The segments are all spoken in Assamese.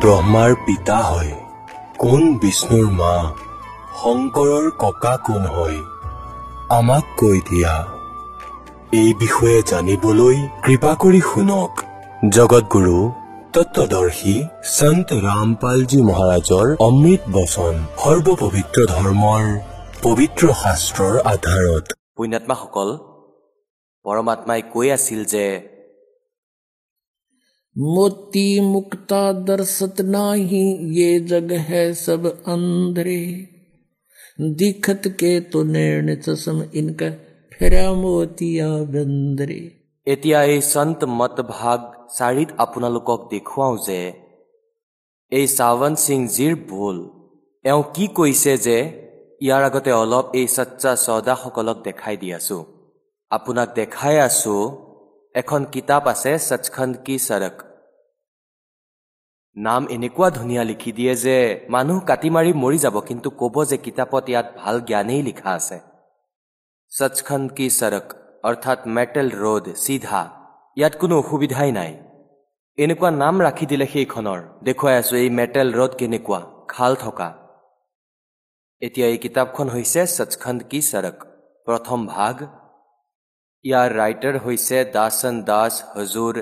ব্ৰহ্মাৰ পিতা হয়। কোন বিষ্ণুৰ মা? শংকৰৰ ককা কোন হয়? আমাক কৈ দিয়া। এই বিষয়ে জানিবলৈ কৃপা কৰি শুনক। জগতগুৰু তত্বদৰ্শী সন্ত ৰামপালজী মহাৰাজৰ অমৃত বচন সৰ্বপবিত্ৰ ধৰ্মৰ পবিত্ৰ শাস্ত্ৰৰ আধাৰত। পুণ্যাত্মাসকল পৰমাত্মাই কৈ আছিল যে मोती मुक्ता दर्शत नाही ये जग है सब अंधरे दिखत के तो निर्ण चसम इनका फेरा मोतिया बंदरे এতিয়া এই সন্ত মত ভাগ চাৰিত আপোনালোকক দেখুৱাওঁ যে এই চাৱন সিংজীৰ ভুল এওঁ কি কৈছে যে ইয়াৰ আগতে অলপ এই সচ্চা চৌদাসকলক দেখাই দি আছো আপোনাক দেখাই আছো এখন কিতাপ আছে সচখণ্ড কি চৰক নাম এনেকুৱা ধুনীয়া লিখি দিয়ে যে মানুহ কাটি মাৰি মৰি যাব কিন্তু ক'ব যে কিতাপত ইয়াত ভাল জ্ঞানেই লিখা আছে সচখণ্ড কি চৰক অৰ্থাৎ মেটেল ৰোড চিধা ইয়াত কোনো অসুবিধাই নাই এনেকুৱা নাম ৰাখি দিলে সেইখনৰ দেখুৱাই আছো এই মেটেল ৰোড কেনেকুৱা খাল থকা এতিয়া এই কিতাপখন হৈছে সচখণ্ড কি চৰক প্ৰথম ভাগ ইয়াৰ ৰাইটাৰ হৈছে দাসন দাস হজুৰ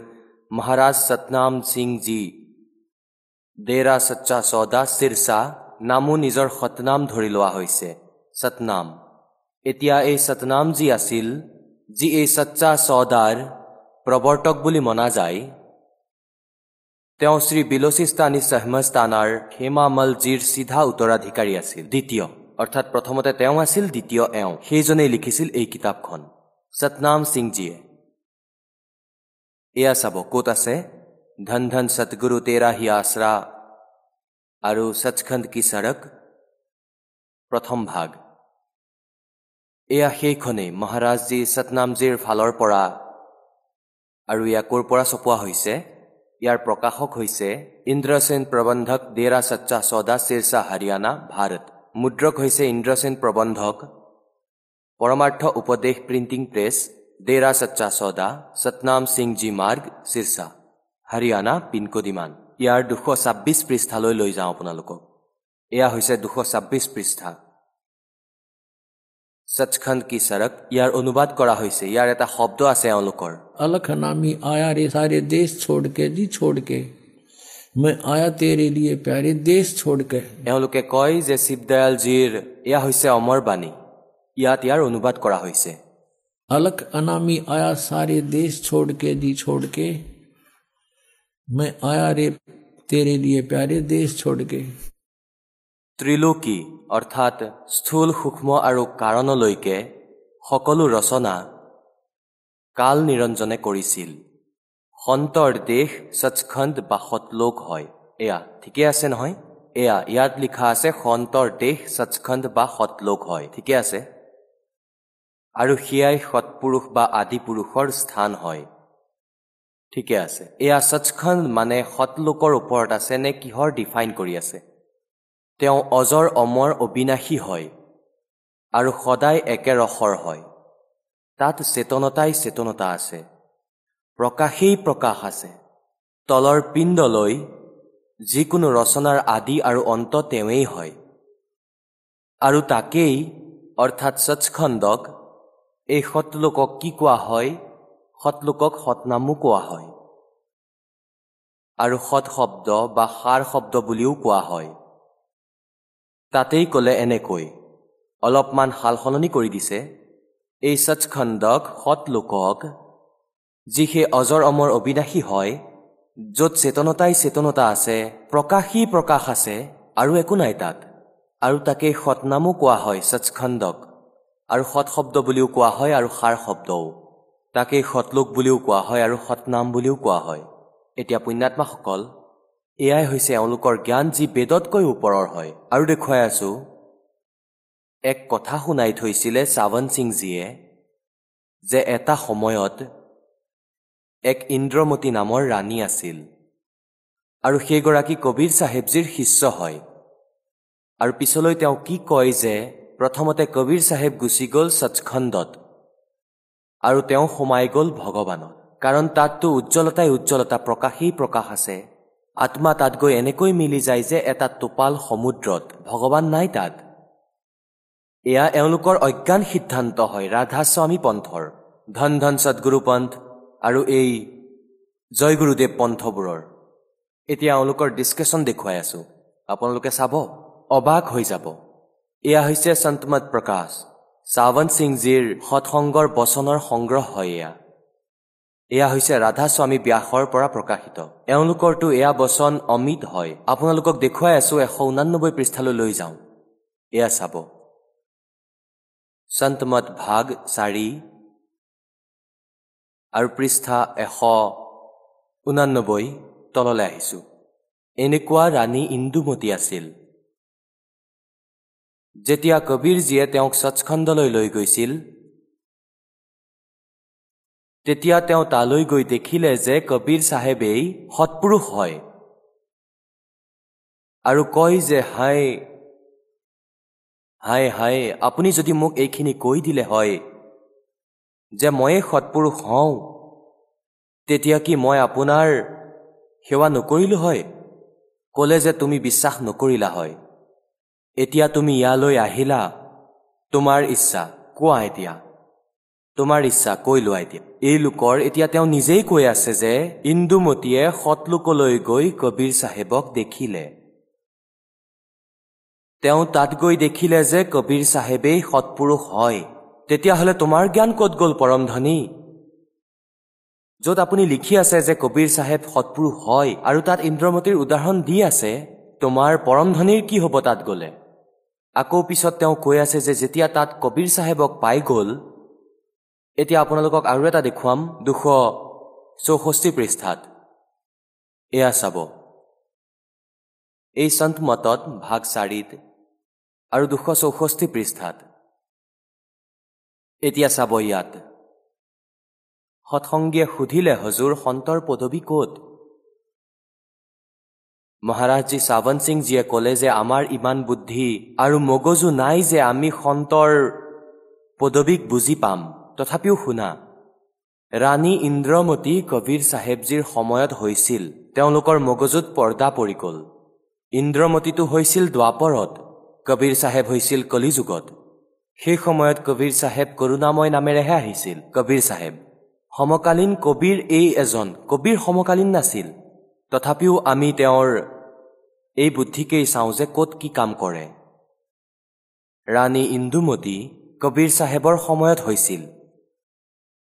মহাৰাজ সতনাম সিংজী ডেৰা সচ্চা চৌদা চিৰচা নামো নিজৰ সতনাম ধৰি লোৱা হৈছে সতনাম। এতিয়া এই সতনাম যি আছিল যি এই সচ্চা চৌদাৰ প্ৰৱৰ্তক বুলি মনা যায় তেওঁ শ্ৰী বিলোচিস্তানী চহমস্তানাৰ হেমামলজীৰ চিধা উত্তৰাধিকাৰী আছিল দ্বিতীয়। অৰ্থাৎ প্ৰথমতে তেওঁ আছিল দ্বিতীয় এওঁ। সেইজনেই লিখিছিল এই কিতাপখন। সতনাম সিংজীয়ে এয়া চাব ক'ত আছে ধন ধন সতগুৰু তেৰা হি আশ্ৰা আৰু সচখণ্ড কি চৰক প্ৰথম ভাগ এয়া সেইখনেই মহাৰাজজী সতনামজীৰ ফালৰ পৰা আৰু এয়া ক'ৰ পৰা ছপোৱা হৈছে ইয়াৰ প্ৰকাশক হৈছে ইন্দ্ৰসেন প্ৰবন্ধক ডেৰা সচ্চা চৌদা শিৰচা হাৰিয়ানা ভাৰত মুদ্ৰক হৈছে ইন্দ্ৰসেন প্ৰবন্ধক পৰমাৰ্থ উপদেশ প্ৰিণ্টিং প্ৰেছ ডেৰা সচ্চা চৌদা সতনাম সিংজী মাৰ্গ শিৰচা হাৰিয়ানা পিনক'ড ইমান ইয়াৰ দুশ ছাব্বিছ পৃষ্ঠালৈ লৈ যাওঁ আপোনালোকক এয়া হৈছে দুশ ছাব্বিছ পৃষ্ঠা সচখণ্ড কি চৰক ইয়াৰ অনুবাদ কৰা হৈছে ইয়াৰ এটা শব্দ আছে এওঁলোকৰ अलख नामी आया रे सारे देश छोड़ के जी छोड़ के मैं आया तेरे लिए प्यारे देश छोड़ के এওঁলোকে কয় যে শিৱদয়ালজীৰ এয়া হৈছে অমৰ বাণী ইয়াত ইয়াৰ অনুবাদ কৰা হৈছে अलख अनामी आया सारे देश छोड़ के जी छोड़ के मैं आया रे तेरे लिए प्यारे देश छोड़ के ত্ৰিলোকী অৰ্থাৎ স্থূল সূক্ষ্ম আৰু কাৰণলৈকে সকলো ৰচনা কাল নিৰঞ্জনে কৰিছিল সন্তৰ দেশ সচখণ্ড বা সতলোক হয় এয়া ঠিকে আছে নহয় এয়া ইয়াত লিখা আছে সন্তৰ দেশ সচখণ্ড বা সতলোক হয় ঠিকে আছে আৰু সেয়াই সৎপুৰুষ বা আদি পুৰুষৰ স্থান হয়। ঠিকে আছে। এয়া সচখণ্ড মানে সৎলোকৰ ওপৰত আছে নে কিহৰ ডিফাইন কৰি আছে? তেওঁ অজৰ অমৰ অবিনাশী হয় আৰু সদায় একে ৰসৰ হয়। তাত চেতনতাই চেতনতা আছে। প্ৰকাশেই প্ৰকাশ আছে। তলৰ পিণ্ডলৈ যিকোনো ৰচনাৰ আদি আৰু অন্ত তেওঁৱেই হয়। আৰু তাকেই অৰ্থাৎ সচখণ্ডক এই সতলোকক কি কোৱা হয়? সতলোকক সতনামো কোৱা হয়। আৰু সৎ শব্দ বা সাৰ শব্দ বুলিও কোৱা হয়। তাতেই ক'লে এনেকৈ অলপমান সাল সলনি কৰি দিছে। এই সচখণ্ডক সৎ লোকক যি সেই অজৰ অমৰ অবিনাশী হয় য'ত চেতনতাই চেতনতা আছে প্ৰকাশী প্ৰকাশ আছে আৰু একো নাই তাত। আৰু তাকেই সৎনামো কোৱা হয় সচখণ্ডক আৰু সৎ শব্দ বুলিও কোৱা হয় আৰু সাৰ শব্দও। তাকেই সৎলোক বুলিও কোৱা হয় আৰু সৎনাম বুলিও কোৱা হয়। এতিয়া পুণ্যাত্মাসকল এয়াই হৈছে এওঁলোকৰ জ্ঞান যি বেদতকৈ ওপৰৰ হয়। আৰু দেখুৱাই আছো এক কথা শুনাই থৈছিলে চাৱন সিংজীয়ে যে এটা সময়ত এক ইন্দ্ৰমতী নামৰ ৰাণী আছিল। আৰু সেইগৰাকী কবিৰ চাহেবজীৰ শিষ্য হয়। আৰু পিছলৈ তেওঁ কি কয় যে প্ৰথমতে কবিৰ চাহেব গুচি গ'ল সচখণ্ডত আৰু তেওঁ সোমাই গ'ল ভগৱানত। কাৰণ তাততো উজ্জ্বলতাই উজ্জ্বলতা প্ৰকাশেই প্ৰকাশ আছে। আত্মা তাত গৈ এনেকৈ মিলি যায় যে এটা টোপাল সমুদ্ৰত। ভগৱান নাই তাত। এয়া এওঁলোকৰ অজ্ঞান সিদ্ধান্ত হয়। ৰাধা স্বামী পন্থৰ ধন ধন সদগুৰু পন্থ আৰু এই জয়গুৰুদেৱ পন্থবোৰৰ। এতিয়া এওঁলোকৰ ডিছকাশ্যন দেখুৱাই আছো। আপোনালোকে চাব অবাক হৈ যাব। এয়া হৈছে সন্তমত প্ৰকাশ। চাৱন্ত সিংজীৰ সৎসংগৰ বচনৰ সংগ্ৰহ হয় এয়া। এয়া হৈছে ৰাধা স্বামী ব্যাসৰ পৰা প্ৰকাশিত। এওঁলোকৰতো এয়া বচন অমিত হয়। আপোনালোকক দেখুৱাই আছো এশ ঊনানব্বৈ পৃষ্ঠালৈ লৈ যাওঁ। এয়া চাব। সন্তমত ভাগ চাৰি আৰু পৃষ্ঠা এশ ঊনানব্বৈ তললৈ আহিছো। এনেকুৱা ৰাণী ইন্দুমতী আছিল। যেতিয়া কবীৰজীয়ে তেওঁক সচখণ্ডলৈ লৈ গৈছিল তেতিয়া তেওঁ তালৈ গৈ দেখিলে যে কবীৰ চাহেবেই সৎপুৰুষ হয় আৰু কয় যে হাই হাই হাই আপুনি যদি মোক এইখিনি কৈ দিলে হয় যে ময়ে সৎপুৰুষ হওঁ তেতিয়া কি মই আপোনাৰ সেৱা নকৰিলো হয়? ক'লে যে তুমি বিশ্বাস নকৰিলা হয়। এতিয়া তুমি ইয়ালৈ আহিলা। তোমাৰ ইচ্ছা কোৱা এতিয়া? তোমাৰ ইচ্ছা কৈ লোৱা এতিয়া। এই লোকৰ এতিয়া তেওঁ নিজেই কৈ আছে যে ইন্দুমতীয়ে সৎলোকলৈ গৈ কবীৰ চাহেবক দেখিলে। তেওঁ তাত গৈ দেখিলে যে কবীৰ চাহেবেই সৎপুৰুষ হয়। তেতিয়াহ'লে তোমাৰ জ্ঞান ক'ত গ'ল পৰম ধনী? য'ত আপুনি লিখি আছে যে কবীৰ চাহেব সৎপুৰুষ হয় আৰু তাত ইন্দ্ৰমতীৰ উদাহৰণ দি আছে তোমাৰ পৰম ধনীৰ কি হ'ব তাত গ'লে? আকৌ পিছত তেওঁ কৈ আছে যে যেতিয়া তাত কবীৰ চাহেবক পাই গ'ল এতিয়া আপোনালোকক আৰু এটা দেখুৱাম দুশ চৌষষ্ঠি পৃষ্ঠাত। এয়া চাব। এই সন্ত মতত ভাগ চাৰিত আৰু দুশ চৌষষ্ঠি পৃষ্ঠাত। এতিয়া চাব ইয়াত। সৎসংগীয়ে সুধিলে হজুৰ সন্তৰ পদবী ক'ত? মহাৰাজজী চাৱন সিংজীয়ে ক'লে যে আমাৰ ইমান বুদ্ধি আৰু মগজু নাই যে আমি সন্তৰ পদবীক বুজি পাম। তথাপিও শুনা ৰাণী ইন্দ্ৰমতী কবীৰ চাহেবজীৰ সময়ত হৈছিল। তেওঁলোকৰ মগজুত পৰ্দা পৰি গ'ল। ইন্দ্ৰমতীটো হৈছিল দ্বাপৰত। কবীৰ চাহেব হৈছিল কলিযুগত। সেই সময়ত কবীৰ চাহেব কৰোণাময় নামেৰেহে আহিছিল। কবীৰ চাহেব সমকালীন কবিৰ এই এজন। কবিৰ সমকালীন নাছিল। তথাপিও আমি তেওঁৰ এই বুদ্ধিকেই চাওঁ যে ক'ত কি কাম কৰে। ৰাণী ইন্দুমতী কবীৰ চাহেবৰ সময়ত হৈছিল।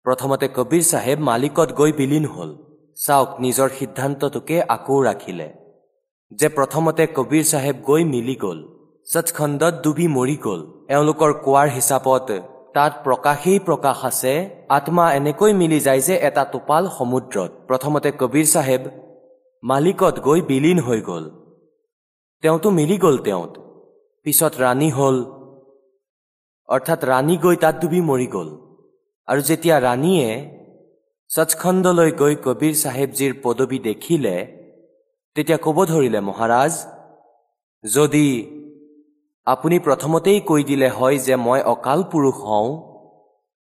প্ৰথমতে কবীৰ চাহেব মালিকত গৈ বিলীন হ'ল। চাওক নিজৰ সিদ্ধান্তটোকে আকৌ ৰাখিলে। যে প্ৰথমতে কবীৰ চাহেব গৈ মিলি গ'ল। সচখণ্ডত ডুবি মৰি গ'ল। এওঁলোকৰ কোৱাৰ হিচাপত তাত প্ৰকাশেই প্ৰকাশ আছে আত্মা এনেকৈ মিলি যায় যে এটা টোপাল সমুদ্ৰত। প্ৰথমতে কবীৰ চাহেব মালিকত গৈ বিলীন হৈ গ'ল। তেওঁতো মিলি গ'ল তেওঁত। পিছত ৰাণী হ'ল। অৰ্থাৎ ৰাণী গৈ তাত ডুবি মৰি গ'ল। আৰু যেতিয়া ৰাণীয়ে সচখণ্ডলৈ গৈ কবীৰ চাহেবজীৰ পদবী দেখিলে তেতিয়া ক'ব ধৰিলে মহাৰাজ যদি আপুনি প্ৰথমতেই কৈ দিলে হয় যে মই অকাল পুৰুষ হওঁ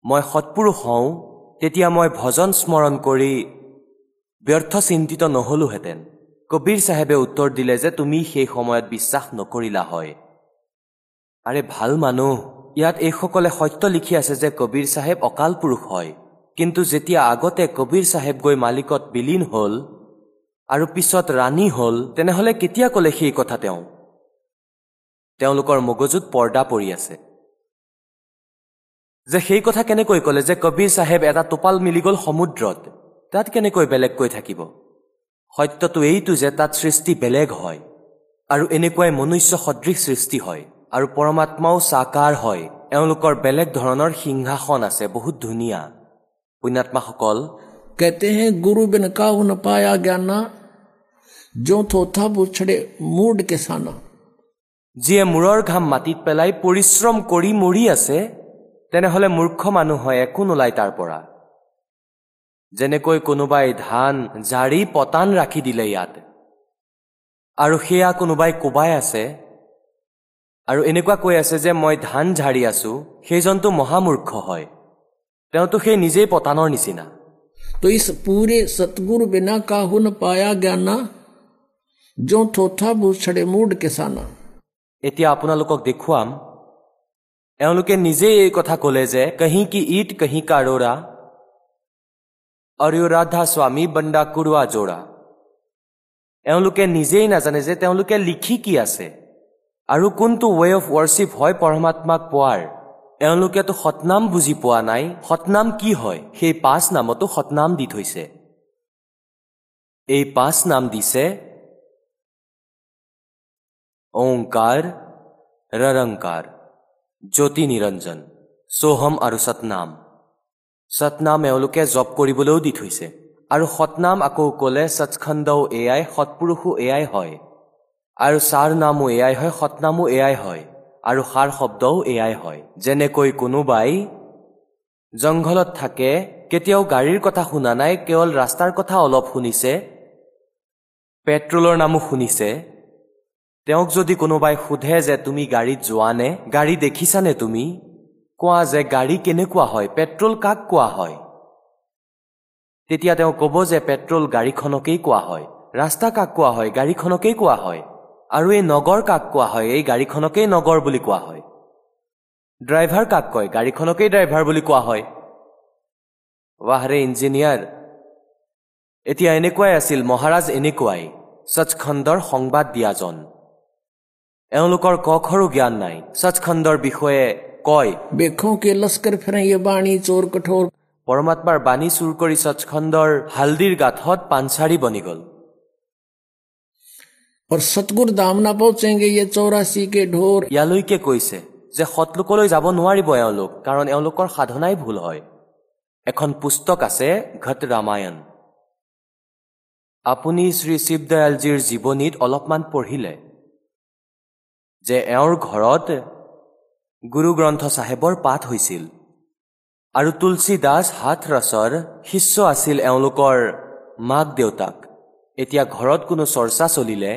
মই সৎপুৰুষ হওঁ তেতিয়া মই ভজন স্মৰণ কৰি ব্যৰ্থ চিন্তিত নহলোহেঁতেন কবীৰ চাহেবে উত্তৰ দিলে যে তুমি সেই সময়ত বিশ্বাস নকৰিলা হয়। আৰে ভাল মানুহ ইয়াত এইসকলে সত্য লিখি আছে যে কবীৰ চাহেব অকাল পুৰুষ হয়। কিন্তু যেতিয়া আগতে কবীৰ চাহেব গৈ মালিকত বিলীন হ'ল আৰু পিছত ৰাণী হ'ল তেনেহ'লে কেতিয়া ক'লে সেই কথা তেওঁ? তেওঁলোকৰ মগজুত পৰ্দা পৰি আছে। যে সেই কথা কেনেকৈ ক'লে যে কবীৰ চাহেব এটা টোপাল মিলি গ'ল সমুদ্ৰত? তাত কেনেকৈ বেলেগকৈ থাকিব সত্যটো এইটো যে তাত সৃষ্টি বেলেগ হয় আৰু এনেকুৱাই মনুষ্য সদৃশ সৃষ্টি হয় আৰু পৰমাত্মাও চাকাৰ হয় এওঁলোকৰ বেলেগ ধৰণৰ সিংহাসন আছে বহুত ধুনীয়া পুণ্যাত্মাসকল कहते हैं गुरु बिन काहू न पाया ज्ञाना जो थो था बुछड़े मूड के साना যিয়ে মূৰৰ ঘাম মাটিত পেলাই পৰিশ্ৰম কৰি মৰি আছে তেনেহ'লে মূৰ্খ মানুহ হয় একো নোলায় তাৰ পৰা যেনেকৈ কোনোবাই ধান জাৰি পতান ৰাখি দিলে ইয়াত। আৰু সেয়া কোনোবাই কোবাই আছে। আৰু এনেকুৱা কৈ আছে যে মই ধান ঝাৰি আছো সেইজনটো মহামূৰ্খ হয়। তেওঁতো সেই নিজেই পতানৰ নিচিনা। বিনা কাহু জ্ঞানা এতিয়া আপোনালোকক দেখুৱাম। এওঁলোকে নিজেই এই কথা ক'লে যে কাহি কি ইট কাহি কাৰোৰা আৰু ৰাধা স্বামী বন্দা কুৰুৱা যোৰা এওঁলোকে নিজেই নাজানে যে তেওঁলোকে লিখি কি আছে আৰু কোনটো ৱে অফ ৱৰ্শ্বিপ হয় পৰমাত্মাক পোৱাৰ এওঁলোকেতো সতনাম বুজি পোৱা নাই সতনাম কি হয় সেই পাঁচ নামতো সতনাম দি থৈছে এই পাঁচ নাম দিছে ওংকাৰ ৰৰংকাৰ জ্যোতি নিৰঞ্জন সোহম আৰু সতনাম সতনাম এওঁলোকে জপ কৰিবলৈও দি থৈছে। আৰু সতনাম আকৌ ক'লে সচখণ্ডও এয়াই সৎপুৰুষো এয়াই হয়। আৰু চাৰ নামো এয়াই হয় সতনামো এয়াই হয়। আৰু সাৰ শব্দও এয়াই হয়। যেনেকৈ কোনোবাই জংঘলত থাকে কেতিয়াও গাড়ীৰ কথা শুনা নাই কেৱল ৰাস্তাৰ কথা অলপ শুনিছে পেট্ৰলৰ নামো শুনিছে। তেওঁক যদি কোনোবাই সোধে যে তুমি গাড়ীত যোৱানে গাড়ী দেখিছানে তুমি? কোৱা যে গাড়ী কেনেকুৱা হয় পেট্ৰল কাক কোৱা হয়? তেতিয়া তেওঁ ক'ব যে পেট্ৰল গাড়ীখনকেই কোৱা হয় ৰাস্তা কাক কোৱা হয় গাড়ীখনকেই কোৱা হয় আৰু এই নগৰ কাক কোৱা হয় এই গাড়ীখনকেই নগৰ বুলি কোৱা হয়। ড্ৰাইভাৰ কাক কয় গাড়ীখনকেই ড্ৰাইভাৰ বুলি কোৱা হয়। ৱাহৰে ইঞ্জিনিয়াৰ! এতিয়া এনেকুৱাই আছিল মহাৰাজ এনেকুৱাই সচখণ্ডৰ সংবাদ দিয়াজন এওঁলোকৰ কখৰো জ্ঞান নাই সচখণ্ডৰ বিষয়ে কয় বেখো কে লস্কৰ ফেৰে ইয়ে বাণী চোৰ কঠোৰ পৰমাত্মাৰ বাণী চুৰ কৰি সচখণ্ডৰ হালদিৰ গাঠত পাঞ্চাৰী বনি গল। আৰু সতগুৰ দাম নাপাওঁচেগে ইয়ে চৌৰাশী কে ঢোৰ। ইয়ালৈকে কৈছে যে সতলোকলৈ যাব নোৱাৰিব এওঁলোক কাৰণ এওঁলোকৰ সাধনাই ভুল হয়। এখন পুস্তক আছে ঘট ৰামায়ণ। আপুনি শ্ৰী শিৱদয়ালজীৰ জীৱনীত অলপমান পঢ়িলে যে এওঁৰ ঘৰত গুৰু গ্ৰন্থ চাহেবৰ পাঠ হৈছিল। আৰু তুলসী দাস হাথৰছৰ শিষ্য আছিল এওঁলোকৰ মাক দেউতাক। এতিয়া ঘৰত কোনো চৰ্চা চলিলে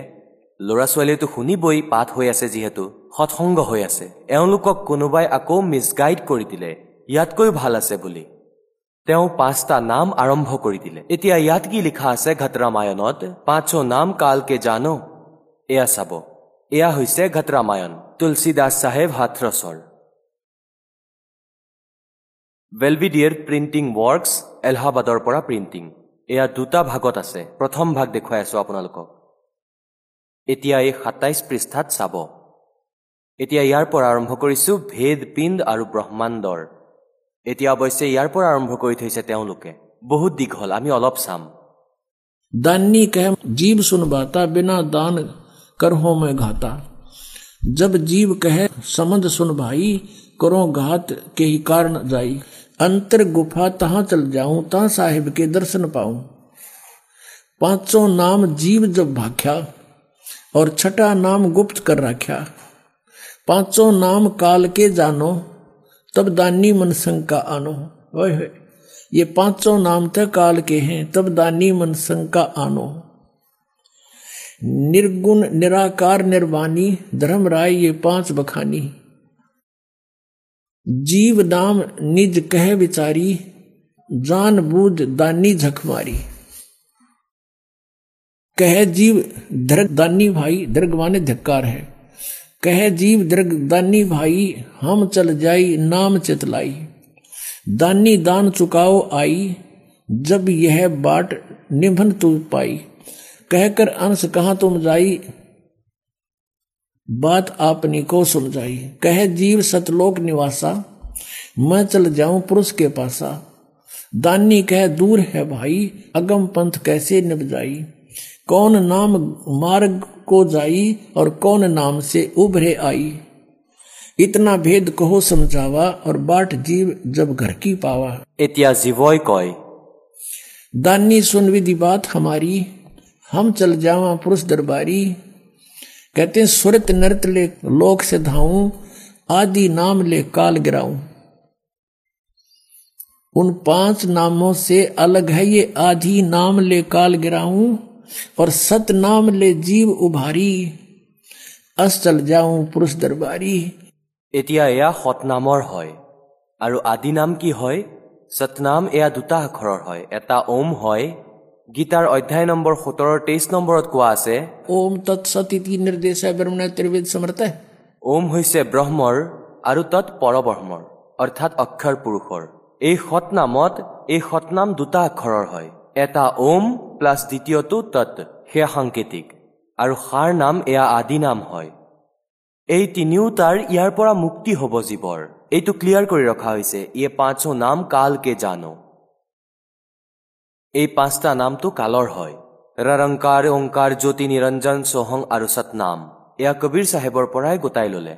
ল'ৰা ছোৱালীয়েতো শুনিবই পাঠ হৈ আছে যিহেতু সৎসংগ হৈ আছে। এওঁলোকক কোনোবাই আকৌ মিছগাইড কৰি দিলে ইয়াতকৈও ভাল আছে বুলি। তেওঁ পাঁচটা নাম আৰম্ভ কৰি দিলে। এতিয়া ইয়াত কি লিখা আছে ঘট ৰামায়ণত পাঁচো নাম কালকে জানো এয়া চাব। এয়া হৈছে ঘটৰামায়ণ তুলসীদাস চাহেব হাথৰছৰ বেলবিডিয়েৰ প্ৰিণ্টিং ৱৰ্কছ এলাহাবাদৰ পৰা প্ৰিণ্টিং। এয়া দুটা ভাগত আছে প্ৰথম ভাগ দেখুৱাই আছো আপোনালোকক। এতিয়া এই সাতাইছ পৃষ্ঠাত চাব। এতিয়া ইয়াৰ পৰা আৰম্ভ কৰিছো ভেদ পিণ্ড আৰু ব্ৰহ্মাণ্ডৰ। এতিয়া অৱশ্যে ইয়াৰ পৰা আৰম্ভ কৰি থৈছে তেওঁলোকে। বহুত দীঘল আমি অলপ চাম। দানী কে জীৱ চুনবা তাৰ বিনা দান दान कर हो मैं घाता। जब जीव कहे समझ सुन भाई, करो घात के ही कारण जाई। अंतर गुफा तहां चल जाऊँ ता साहिब के दर्शन पाऊँ। पाँचों नाम जीव जब भाख्या, और छठा नाम गुप्त कर रख्या। पाँचों नाम काल के जानो, तब दानी मन शंका आनो। ये पाँचों नाम तक काल के हैं, तब दानी मन शंका आनो। निर्गुण, निराकार, निर्वाणी धर्म राय ये पाँच बखानी। जीव दाम, निज कह विचारी, जान बूझ दानी झकमारी कह जीव, दर्ग दानी भाई, दर्ग माने धिक्कार है। कह जीव, दर्ग दानी भाई, हम चल जाई, नाम चितलाई दानी दान चुकाओ आई, जब यह बाट निभन तू पाई। कहकर अंश कहा तुम जाई? बात आपने को समझाई कह जीव सतलोक निवासा मैं चल जाऊँ पुरुष के पासा। दानी कह दूर है भाई अगम पंथ कैसे निबजाई कौन नाम मार्ग को जाई और कौन नाम से उभरे आई? इतना भेद कहो समझावा और बाट जीव जब घर की पावा। इतिहास दानी सुन विधि बात हमारी। हम चल जावा पुरुष दरबारी कहते हैं सुरत नृत ले लोक से धाऊं आदि नाम ले काल गिराऊं उन पांच नामों से अलग है ये आदि नाम ले काल गिराऊं और सत नाम ले जीव उभारी अस चल जाऊं पुरुष दरबारी এতিয়া এয়া সতনামৰ হয় আৰু আদি নাম কি হয় সতনাম এয়া দুটা আখৰৰ হয় এটা ওম হয় গীতাৰ অধ্যায় নম্বৰ সোতৰ তেইছ নম্বৰত কোৱা আছে ওম তৎসতিৰ্দেশ ওম হৈছে ব্ৰহ্মৰ আৰু তৎ পৰব্ৰহ্মৰ অৰ্থাৎ অক্ষৰ পুৰুষৰ। এই সৎনামত এই সৎনাম দুটা অক্ষৰৰ হয় এটা ওম প্লাছ দ্বিতীয়টো তৎ সেয়া সাংকেতিক। আৰু সাৰ নাম এয়া আদি নাম হয়। এই তিনিওটাৰ ইয়াৰ পৰা মুক্তি হ'ব জীৱৰ। এইটো ক্লিয়াৰ কৰি ৰখা হৈছে ইয়ে পাঁচো নাম কালকে জানো। এই পাঁচটা নামটো কালৰ হয়। ৰৰংকাৰ ওংকাৰ জ্যোতি নিৰঞ্জন সোহং আৰু সতনাম এয়া কবীৰ চাহেবৰ পৰাই গোটাই ললে।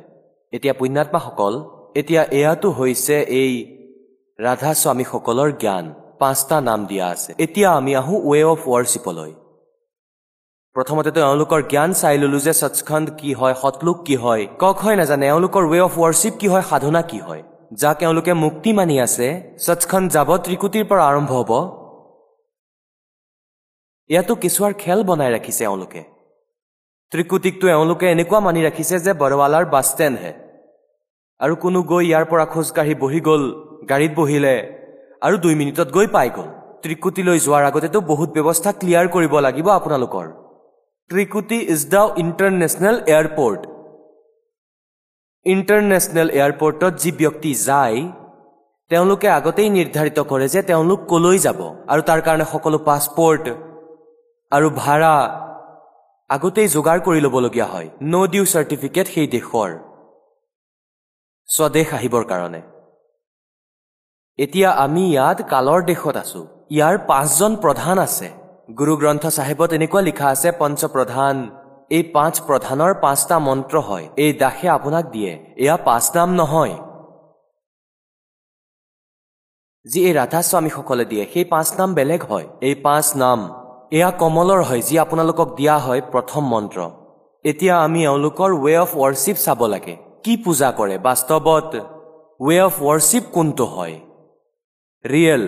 এতিয়া পুণ্যাত্মাসকল এতিয়া এয়াতো হৈছে এই ৰাধা স্বামীসকলৰ জ্ঞান। পাঁচটা নাম দিয়া আছে। এতিয়া আমি আহোঁ ৱে অফ ৱৰ্শ্বিপলৈ প্ৰথমতেতো এওঁলোকৰ জ্ঞান চাই ললো যে সচখণ্ড কি হয় সতলোক কি হয়। কক হয় নাজানে এওঁলোকৰ ৱে অফ ৱৰ্শ্বিপ কি হয় সাধনা কি হয়। যাক এওঁলোকে মুক্তি মানি আছে সচখণ্ড যাব ত্ৰিকুটিৰ পৰা আৰম্ভ হ'ব ইয়াতো কেঁচুৱাৰ খেল বনাই ৰাখিছে এওঁলোকে। ত্ৰিকুটিকটো এওঁলোকে এনেকুৱা মানি ৰাখিছে যে বৰৱালাৰ বাছ ষ্টেণ্ডহে। আৰু কোনো গৈ ইয়াৰ পৰা খোজকাঢ়ি বহি গ'ল গাড়ীত বহিলে আৰু দুই মিনিটত গৈ পাই গ'ল। ত্ৰিকুটিলৈ যোৱাৰ আগতেতো বহুত ব্যৱস্থা ক্লিয়াৰ কৰিব লাগিব আপোনালোকৰ। Trikuti is the international airport. International এয়াৰপৰ্টত যি ব্যক্তি যায় তেওঁলোকে আগতেই নিৰ্ধাৰিত কৰে যে তেওঁলোক কলৈ যাব আৰু তাৰ কাৰণে সকলো পাছপৰ্ট আৰু ভাড়া আগতেই যোগাৰ কৰি ল'বলগীয়া হয়। ন' ডিউ চাৰ্টিফিকেট সেই দেশৰ স্বদেশ আহিবৰ কাৰণে। এতিয়া আমি ইয়াত কালৰ দেশত আছো। ইয়াৰ পাঁচজন প্ৰধান আছে। গুৰু গ্ৰন্থ চাহেবত এনেকুৱা লিখা আছে পঞ্চপ্ৰধান এই পাঁচ প্ৰধানৰ পাঁচটা মন্ত্ৰ হয়। এই দাসে আপোনাক দিয়ে। এয়া পাঁচ নাম নহয়। যি এই ৰাধা স্বামীসকলে দিয়ে সেই পাঁচ নাম বেলেগ হয়। এই পাঁচ নাম এয়া কমলৰ হয় যি আপোনালোকক দিয়া হয় প্ৰথম মন্ত্ৰ। এতিয়া আমি এওঁলোকৰ ৱে অফ ৱৰ্শ্বিপ চাব লাগে। কি পূজা কৰে? বাস্তৱত ৱে অফ ৱৰ্শ্বিপ কোনটো হয়? ৰিয়েল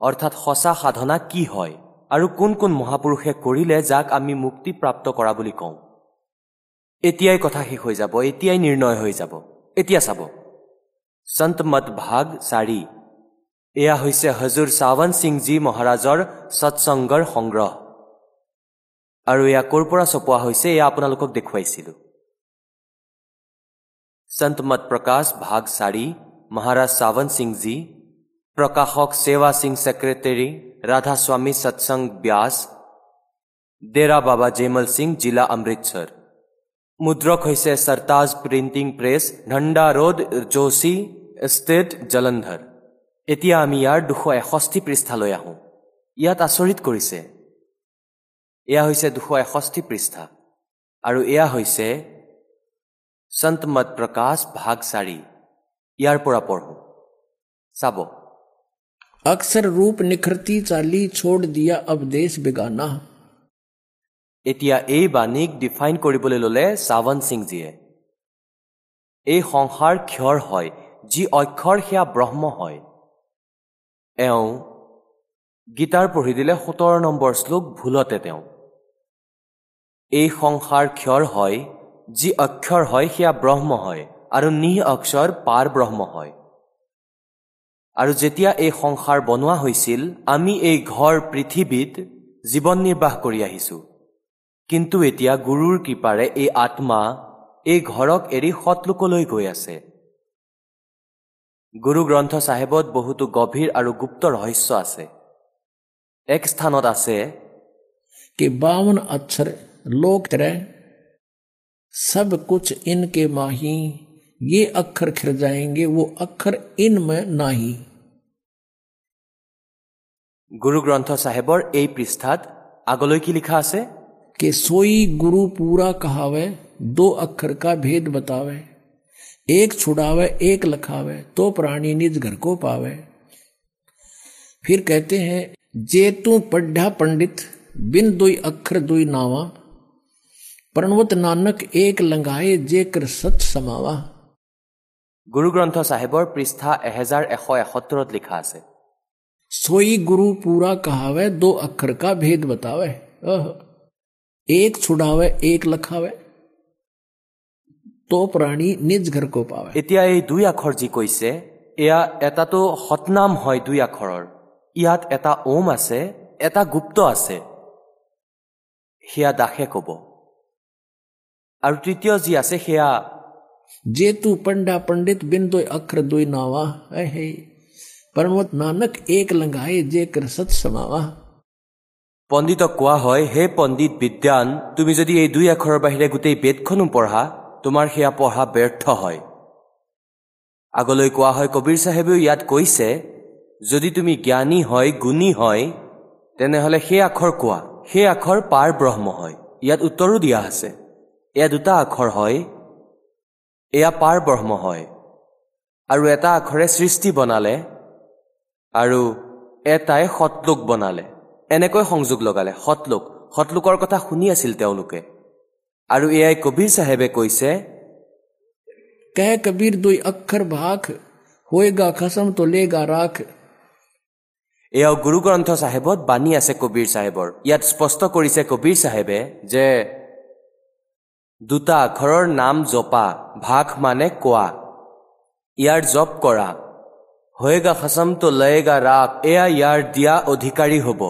অৰ্থাৎ সঁচা সাধনা কি হয়? আৰু কোন কোন মহাপুৰুষে কৰিলে যাক আমি মুক্তি প্ৰাপ্ত কৰা বুলি কওঁ? এতিয়াই কথা শেষ হৈ যাব এতিয়াই নিৰ্ণয় হৈ যাব। এতিয়া চাব। সন্ত মত ভাগ চাৰি। এয়া হৈছে হজুৰ চাৱন সিংজী মহাৰাজৰ সৎসংগৰ সংগ্ৰহ আৰু এয়া ক'ৰ পৰা চপোৱা হৈছে এয়া আপোনালোকক দেখুৱাইছিলো সন্ত মত প্ৰকাশ ভাগ চাৰি মহাৰাজ চাৱন সিংজী প্ৰকাশক সেৱা সিং ছেক্ৰেটেৰী ৰাধা স্বামী সৎসংগ ব্যাস ডেৰা বাবা জেমল সিং জিলা অমৃতসৰ মুদ্ৰক হৈছে Sartaj printing press Dhanda road Joshi state Jalandhar এতিয়া আমি ইয়াৰ দুশ এষষ্ঠি পৃষ্ঠালৈ আহোঁ ইয়াত আচৰিত কৰিছে এয়া হৈছে দুশ এষষ্ঠি পৃষ্ঠা আৰু এয়া হৈছে সন্ত মত প্ৰকাশ ভাগ চাৰি ইয়াৰ পৰা পঢ়োঁ চাব अक्षर रूप निखरती चाली छोड़ दिया अब देश बेगाना এতিয়া এই বাণীক ডিফাইন কৰিবলৈ ল'লে চাৱন সিংজীয়ে এই সংসাৰ ক্ষৰ হয় যি অক্ষৰ সেয়া ব্ৰহ্ম হয় এওঁ গীতাৰ পঢ়ি দিলে সোতৰ নম্বৰ শ্লোক ভুলতে তেওঁ। এই সংসাৰ ক্ষৰ হয় যি অক্ষৰ হয় সেয়া ব্ৰহ্ম হয় আৰু নিহ অক্ষৰ পাৰ ব্ৰহ্ম হয়। আৰু যেতিয়া এই সংসাৰ বনোৱা হৈছিল আমি এই ঘৰ পৃথিৱীত জীৱন নিৰ্বাহ কৰি আহিছো। কিন্তু এতিয়া গুৰুৰ কৃপাৰে এই আত্মা এই ঘৰক এৰি সৎলোকলৈ গৈ আছে। গুৰু গ্ৰন্থ চাহেবত বহুতো গভীৰ আৰু গুপ্ত ৰহস্য আছে এক স্থানত আছে कि बावन अक्षर लोक तरह सब कुछ इनके माही ये अक्षर खिर जाएंगे वो अक्षर इनमें नाही গুৰু গ্ৰন্থ চাহেবৰ এই পৃষ্ঠাত আগলৈ কি লিখা আছে कि सोई गुरु पूरा कहावे दो अक्षर का भेद बतावे एक छुड़ावे एक लखावे तो प्राणी निज घर को पावे फिर कहते हैं जे तू पढ़ा पंडित बिन दुई अक्षर दुई नावा प्रणवत नानक एक लंगाए जे कर सच समावा গুৰু গ্ৰন্থ চাহেবৰ পৃষ্ঠা এহেজাৰ এশ এসত্তৰত লিখা আছে सोई गुरु पूरा कहावे दो अक्षर का भेद बतावे ओह। एक छुड़ावे एक लखावे তো প্ৰাণী নিজ ঘৰ কো পাৱে। এতিয়া এই দুই আখৰ যি কৈছে এয়া এটাতো সতনাম হয় দুই আখৰৰ। ইয়াত এটা ওম আছে এটা গুপ্ত আছে। সেয়া দাসে কব। আৰু তৃতীয় যি আছে সেয়া তু পণ্ডা পণ্ডিত বিন দুই অক্ষৰ দুই নাৱা হে পৰমত নানক এক লংঘাই যে কৃষত সমাৱা। পণ্ডিতক কোৱা হয় হে পণ্ডিত বিদ্যান তুমি যদি এই দুই আখৰৰ বাহিৰে গোটেই বেদখনো পঢ়া তোমাৰ সেয়া পঢ়া ব্যৰ্থ হয়। আগলৈ কোৱা হয় কবিৰ চাহেবেও ইয়াত কৈছে যদি তুমি জ্ঞানী হয় গুণী হয় তেনেহ'লে সেই আখৰ কোৱা? সেই আখৰ পাৰ ব্ৰহ্ম হয়। ইয়াত উত্তৰো দিয়া আছে। এয়া দুটা আখৰ হয় এয়া পাৰ ব্ৰহ্ম হয় আৰু এটা আখৰে সৃষ্টি বনালে আৰু এটাই সতলোক বনালে। এনেকৈ সংযোগ লগালে। সতলোক সতলোকৰ কথা শুনি আছিল তেওঁলোকে। আৰু এয়াই কবিৰ চাহেবে কৈছে কহ কবিৰ দুই অক্ষৰ ভাখ হয়েগা খচম তো ৰাখ এয়াও গুৰু গ্ৰন্থ চাহেবত বাণী আছে কবিৰ চাহেবৰ। ইয়াত স্পষ্ট কৰিছে কবিৰ চাহেবে যে দুটা আখৰৰ নাম জপা ভাগ মানে কোৱা। ইয়াৰ জপ কৰা। হয়েগা খচম তো লয়েগা ৰাখ এয়া ইয়াৰ দিয়া অধিকাৰী হ'ব।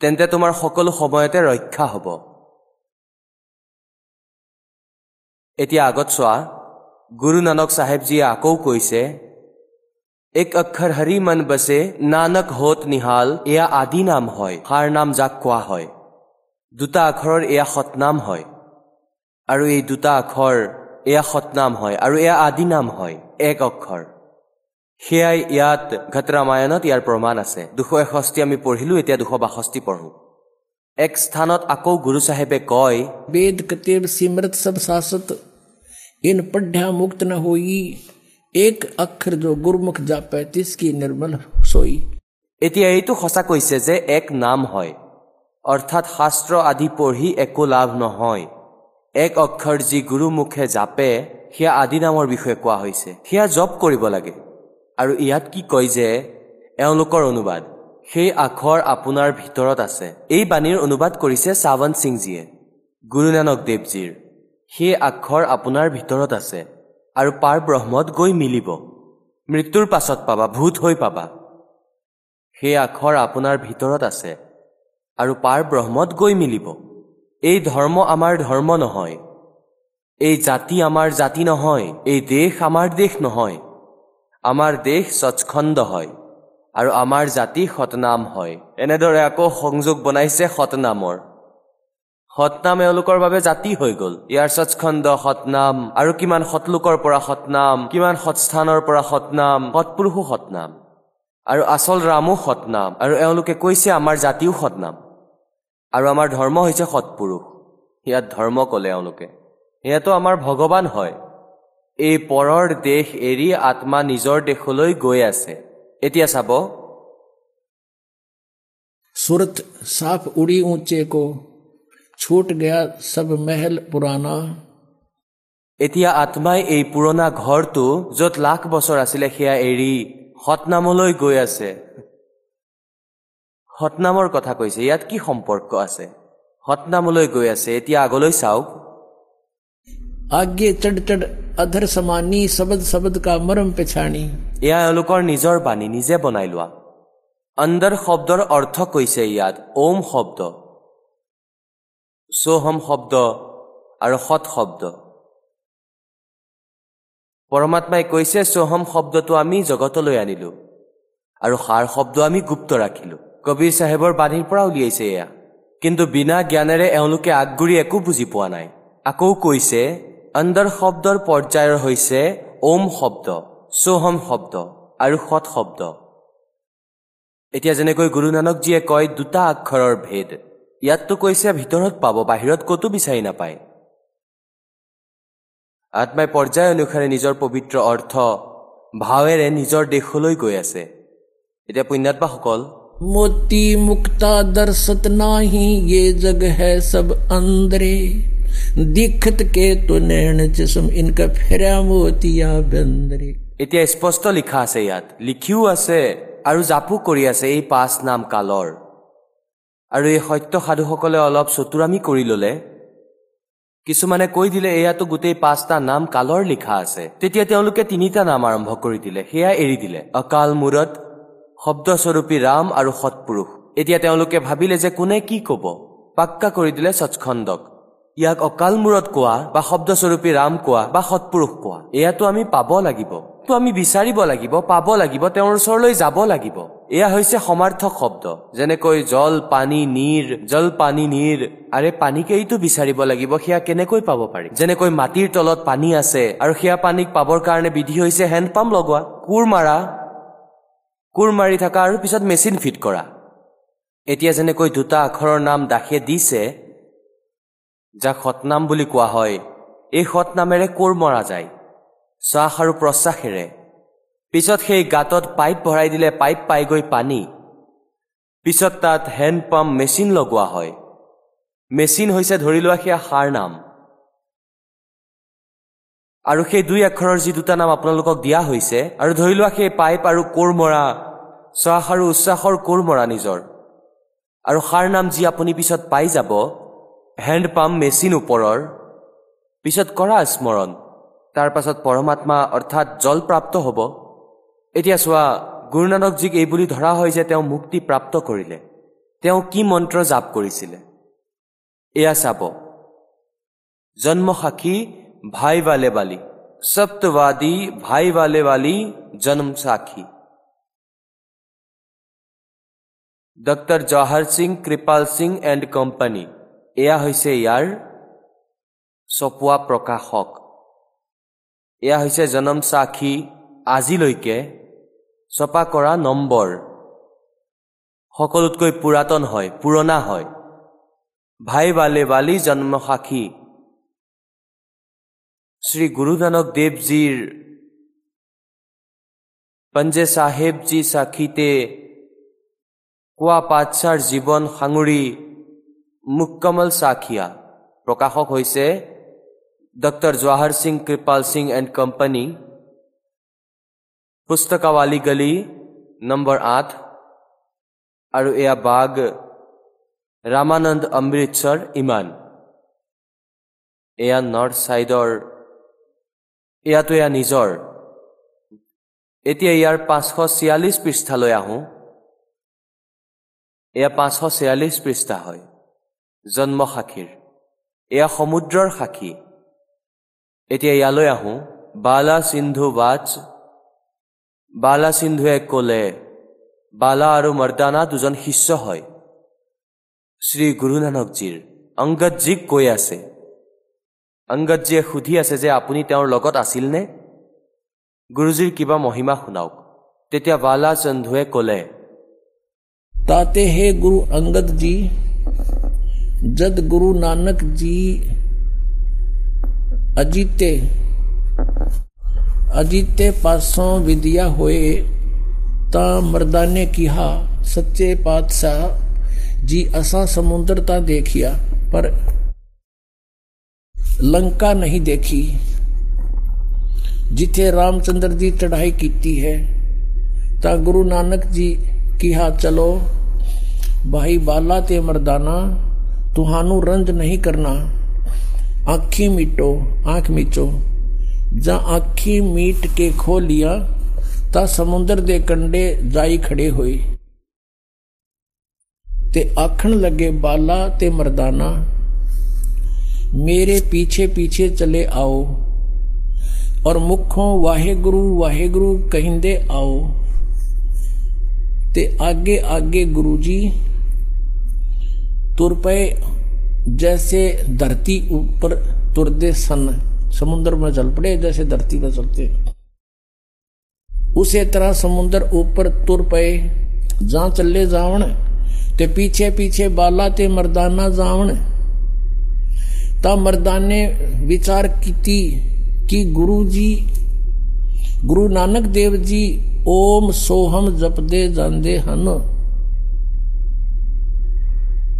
তেন্তে তোমাৰ সকলো সময়তে ৰক্ষা হ'ব। এতিয়া আগত চোৱা গুৰু নানক চাহেবজীয়ে আকৌ কৈছে এক অক্ষৰ হৰি মন বছে নানক হত নিহাল এয়া আদি নাম হয় হাৰ নাম যাক কোৱা হয়। দুটা আখৰৰ এয়া সতনাম হয়। আৰু এই দুটা আখৰ এয়া সতনাম হয় আৰু এয়া আদি নাম হয় এক অক্ষৰ। সেয়াই ইয়াত ঘট ৰামায়ণত ইয়াৰ প্ৰমাণ আছে। দুশ এষষ্ঠি আমি পঢ়িলো এতিয়া দুশ বাষষ্ঠি পঢ়ো। এক স্থানত আকৌ গুৰু চাহেবে কয় বেদ কটিৰ চিমৃত চব চাচত इन पढ़्या मुक्त न होई एक अक्षर जो गुरमुख जापै तिसकी निर्मल सोई এতিয়া এইটো সঁচা কৈছে যে এক নাম হয় অৰ্থাৎ শাস্ত্ৰ আদি পঢ়ি একো লাভ নহয় এক অক্ষৰ যি গুৰুমুখে জাপে সেয়া আদি নামৰ বিষয়ে কোৱা হৈছে সেয়া জপ কৰিব লাগে আৰু ইয়াত কি কয় যে এওঁলোকৰ অনুবাদ সেই আখৰ আপোনাৰ ভিতৰত আছে এই বাণীৰ অনুবাদ কৰিছে চাৱন সিংজীয়ে গুৰু নানক দেৱজীৰ সেই আখৰ আপোনাৰ ভিতৰত আছে আৰু পাৰ ব্ৰহ্মত গৈ মিলিব। মৃত্যুৰ পাছত পাবা ভূত হৈ পাবা। সেই আখৰ আপোনাৰ ভিতৰত আছে আৰু পাৰ ব্ৰহ্মত গৈ মিলিব। এই ধৰ্ম আমাৰ ধৰ্ম নহয়। এই জাতি আমাৰ জাতি নহয়। এই দেশ আমাৰ দেশ নহয়। আমাৰ দেশ স্বচ্ছন্দ হয় আৰু আমাৰ জাতি সতনাম হয়। এনেদৰে আকৌ সংযোগ বনাইছে সতনামৰ সতনাম এওঁলোকৰ বাবে জাতি হৈ গ'ল। ইয়াৰ সচখণ্ড সতনাম আৰু কিমান সতলোকৰ পৰা সতনাম কিমান সৎস্থানৰ পৰা সতনাম সৎপুৰুষো সতনাম আৰু আচল ৰামো সতনাম আৰু এওঁলোকে কৈছে আমাৰ জাতিও সতনাম আৰু আমাৰ ধৰ্ম হৈছে সৎপুৰুষ। ইয়াত ধৰ্ম ক'লে এওঁলোকে। সেয়াতো আমাৰ ভগৱান হয়। এই পৰৰ দেশ এৰি আত্মা নিজৰ দেশলৈ গৈ আছে। এতিয়া চাব। চাফ উৰি উঁচে ক ছুট গয়া সব মহল পুৰণা এতিয়া আত্মাই এই পুৰণা ঘৰটো য'ত লাখ বছৰ আছিলে সেয়া এৰি সতনামলৈ গৈ আছে। সতনামৰ কথা কৈছে ইয়াত কি সম্পৰ্ক আছে? সতনামলৈ গৈ আছে এতিয়া আগলৈ চাওক। আগে চড় চড় অধৰ সমানী শব্দ শব্দ কা মৰম পেচাণী এয়া এওঁলোকৰ নিজৰ বাণী নিজে বনাই লোৱা। অন্দৰ শব্দৰ অৰ্থ কৈছে ইয়াত ওম শব্দ। সোহম শব্দ আৰু সৎ শব্দ। পৰমাত্মাই কৈছে সোহম শব্দটো আমি জগতলৈ আনিলো আৰু সাৰ শব্দ আমি গুপ্ত ৰাখিলো। কবিৰ চাহেবৰ বাণীৰ পৰা উলিয়াইছে এয়া। কিন্তু বিনা জ্ঞানেৰে এওঁলোকে আগগুৰি একো বুজি পোৱা নাই। আকৌ কৈছে অন্দৰ শব্দৰ পৰ্যায়ৰ হৈছে ওম শব্দ সোহম শব্দ আৰু সৎ শব্দ। এতিয়া যেনেকৈ গুৰু নানকজীয়ে কয় দুটা আখৰৰ ভেদ। ইয়াততো কৈছে ভিতৰত পাব বাহিৰত ক'তো বিচাৰি নাপায় আত্মাই পৰ্যায় অনুসাৰে নিজৰ পবিত্ৰ অৰ্থ ভাৱেৰে নিজৰ দেশলৈ গৈ আছে এতিয়া পুণ্যাত্মাসকল मोती मुक्ता दर्शत नाही ये जग है सब अंदरे दिखत के तो नैन जिसम इनका फेरा मोतिया बंदरे এতিয়া স্পষ্ট লিখা আছে ইয়াত লিখিও আছে আৰু জাপো কৰি আছে এই পাঁচ নাম কালৰ আৰু এই সত্য সাধুসকলে অলপ চতুৰামি কৰি ললে। কিছুমানে কৈ দিলে এয়াতো গোটেই পাঁচটা নাম কালৰ লিখা আছে। তেতিয়া তেওঁলোকে তিনিটা নাম আৰম্ভ কৰি দিলে সেয়া এৰি দিলে। অকাল মূৰত শব্দস্বৰূপী ৰাম আৰু সৎপুৰুষ। এতিয়া তেওঁলোকে ভাবিলে যে কোনে কি কব। পাক্কা কৰি দিলে সচখণ্ডক ইয়াক অকাল মূৰত কোৱা বা শব্দস্বৰূপী ৰাম কোৱা বা সৎপুৰুষ কোৱা এয়াতো আমি পাব লাগিব। তো আমি বিচাৰিব লাগিব পাব লাগিব তেওঁৰ ওচৰলৈ যাব লাগিব। এয়া হৈছে সমাৰ্থক শব্দ। যেনেকৈ জল পানী নীৰ জল পানী নীৰ আৰে পানীকেইটো বিচাৰিব লাগিব সেয়া কেনেকৈ পাব পাৰি? যেনেকৈ মাটিৰ তলত পানী আছে আৰু সেয়া পানীক পাবৰ কাৰণে বিধি হৈছে হেণ্ডপাম্প লগোৱা কোৰ মাৰা কোৰ মাৰি থকা আৰু পিছত মেচিন ফিট কৰা। এতিয়া যেনেকৈ দুটা আখৰৰ নাম দাসে দিছে যাক সতনাম বুলি কোৱা হয় এই সতনামেৰে কোৰ মৰা যায়। শ্বাস আৰু প্ৰশ্বাসেৰে। পিছত সেই গাঁতত পাইপ ভৰাই দিলে পাইপ পাইগৈ পানী। পিছত তাত হেণ্ডপাম্প মেচিন লগোৱা হয়। মেচিন হৈছে ধৰি লোৱা সেয়া সাৰ নাম। আৰু সেই দুই আখৰৰ যি দুটা নাম আপোনালোকক দিয়া হৈছে আৰু ধৰি লোৱা সেই পাইপ আৰু কোৰ মৰা শ্বাস আৰু উচ্ছ্বাসৰ কোৰ মৰা নিজৰ। আৰু সাৰ নাম যি আপুনি পিছত পাই যাব হেণ্ডপাম্প মেচিন ওপৰৰ পিছত কৰা স্মৰণ। তাৰ পাছত পৰমাত্মা অৰ্থাৎ জল প্ৰাপ্ত হ'ব। এতিয়া চোৱা গুৰুনানকজীক এই বুলি ধৰা হয় যে তেওঁ মুক্তি প্ৰাপ্ত কৰিলে। তেওঁ কি মন্ত্ৰ জাপ কৰিছিলে? এয়া চাব। জন্মসাক্ষী ভাই বালে বালি সপ্তবাদী ভাই বালে বালি জন্ম সাক্ষী। Doctor Jawahar Singh Kirpal Singh and company এয়া হৈছে ইয়াৰ চপোৱা প্ৰকাশক। এয়া হৈছে জনম সাক্ষী আজিলৈকে ছপা কৰা নম্বৰ। সকলোতকৈ পুৰাতন হয় পুৰণা হয়। ভাই বালে বালি জন্ম সাক্ষী। শ্ৰী গুৰু নানক দেৱজীৰ পঞ্জে চাহেবজী সাক্ষীতে কোৱা পাঠশাৰ জীৱন সাঙুৰি মুকমল সাক্ষীয়া প্ৰকাশক হৈছে doctor Jawahar Singh Kirpal Singh and company পুস্তকাৱালী গলি নম্বৰ আঠ আৰু এয়া বাগ ৰামানন্দ অমৃতসৰ ইমান এয়া নৰ্থ ছাইডৰ এয়াতো এয়া নিজৰ এতিয়া ইয়াৰ পাঁচশ ছিয়াল্লিছ পৃষ্ঠালৈ আহোঁ এয়া পাঁচশ ছিয়াল্লিছ পৃষ্ঠা হয়। জন্ম সাক্ষীৰ। এয়া সমুদ্ৰৰ সাক্ষী। এতিয়া ইয়ালৈ আহোঁ। বালা সিন্ধু বাচ বালা সিন্ধুৱে ক'লে বালা আৰু মৰ্দানা দুজন শিষ্য হয়। শ্ৰী গুৰু নানকজীৰ অংগদজীক কৈ আছে। অংগদজীয়ে সুধি আছে যে আপুনি তেওঁৰ লগত আছিলনে? গুৰুজীৰ কিবা মহিমা শুনাওক। তেতিয়া বালা সিন্ধুৱে ক'লে তাতে হে গুৰু অংগদজী জগ গুৰু নানকজী नानक जी अजीते अजीते पासों विद्या होए ता मर्दाने किहा सच्चे पातशाह जी असा समुद्रता देखिया पर लंका नहीं देखी जिथे रामचंद्र जी चढ़ाई कीती है ता गुरु नानक जी किहा चलो भाई बाला ते मर्दाना ਤੁਹਾਨੂੰ ਰੰਜ ਨਹੀਂ ਕਰਨਾ ਆਖੀ ਮੀਟੋ ਆਂਖ ਮੀਚੋ ਜਾਂ ਆਖੀ ਮੀਟ ਕੇ ਖੋ ਲਿਆ ਤਾਂ ਸਮੁੰਦਰ ਦੇ ਕੰਢੇ ਜਾਈ ਖੜੇ ਹੋਏ ਤੇ ਆਖਣ ਲੱਗੇ ਬਾਲਾ ਤੇ ਮਰਦਾਨਾ ਮੇਰੇ ਪਿੱਛੇ ਪਿੱਛੇ ਚਲੇ ਆਓ ਔਰ ਮੁਖੋਂ ਵਾਹਿਗੁਰੂ ਵਾਹਿਗੁਰੂ ਕਹਿੰਦੇ ਆਓ ਤੇ आगे आगे गुरु जी तुर पे जैसे धरती ऊपर तुरदे सन समुद्र में चल पड़े जैसे धरती पर चलते उसे तरह समुद्र ऊपर तुर पे जहां चले जावण ते पीछे पीछे बाला ते मर्दाना जावण ता मर्दाने विचार कीती कि गुरु जी गुरु नानक देव जी ਓਮ ਸੋਹਮ ਜਪਦੇ ਜਾਂਦੇ ਹਨ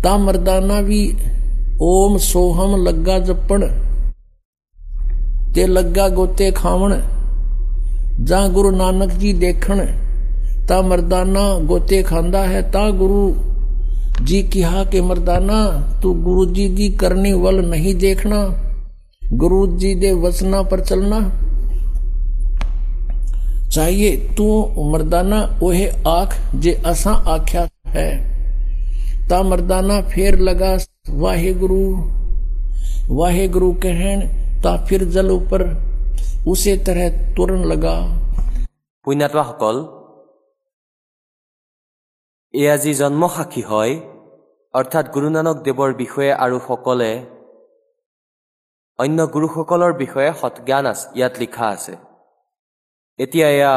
ਤਾਂ ਮਰਦਾਨਾ ਵੀ ਓਮ ਸੋਹਮ ਲੱਗਾ ਜਪਣ ਤੇ ਲੱਗਾ ਗੋਤੇ ਖਾਵਣ ਜਾਂ ਗੁਰੂ ਨਾਨਕ ਜੀ ਦੇਖਣ ਤਾਂ ਮਰਦਾਨਾ ਗੋਤੇ ਖਾਂਦਾ ਹੈ ਤਾਂ ਗੁਰੂ ਜੀ ਕਿਹਾ ਕਿ ਮਰਦਾਨਾ ਤੂੰ ਗੁਰੂ ਜੀ ਦੀ ਕਰਨੀ ਵੱਲ ਨਹੀਂ ਦੇਖਣਾ ਗੁਰੂ ਜੀ ਦੇ ਵਚਨਾਂ ਪਰ ਚੱਲਣਾ चाहिए तू मर्दाना ओहे आख जे असा आख्या है ਤਾਂ ਮਰਦਾਨਾ ਫੇਰ ਲਗਾ ਵਾਹਿਗੁਰੂ ਵਾਹਿਗੁਰੂ ਕਹਿਣ ਤਾਂ ਫਿਰ ਜਲ ਉਪਰ ਉਸੇ ਤਰ੍ਹਾਂ ਤੁਰਨ ਲਗਾ ਪੁਨਰਵਾ ਹਕਲ ਇਹ ਅਜੀ ਜਨਮ ਹਾਕੀ ਹੋਏ অৰ্থাৎ গুৰু নানক দেৱৰ বিষয়ে আৰু সকলে অন্য গুৰুসকলৰ বিষয়ে সৎজ্ঞান আছে ইয়াত লিখা আছে। এতিয়া এয়া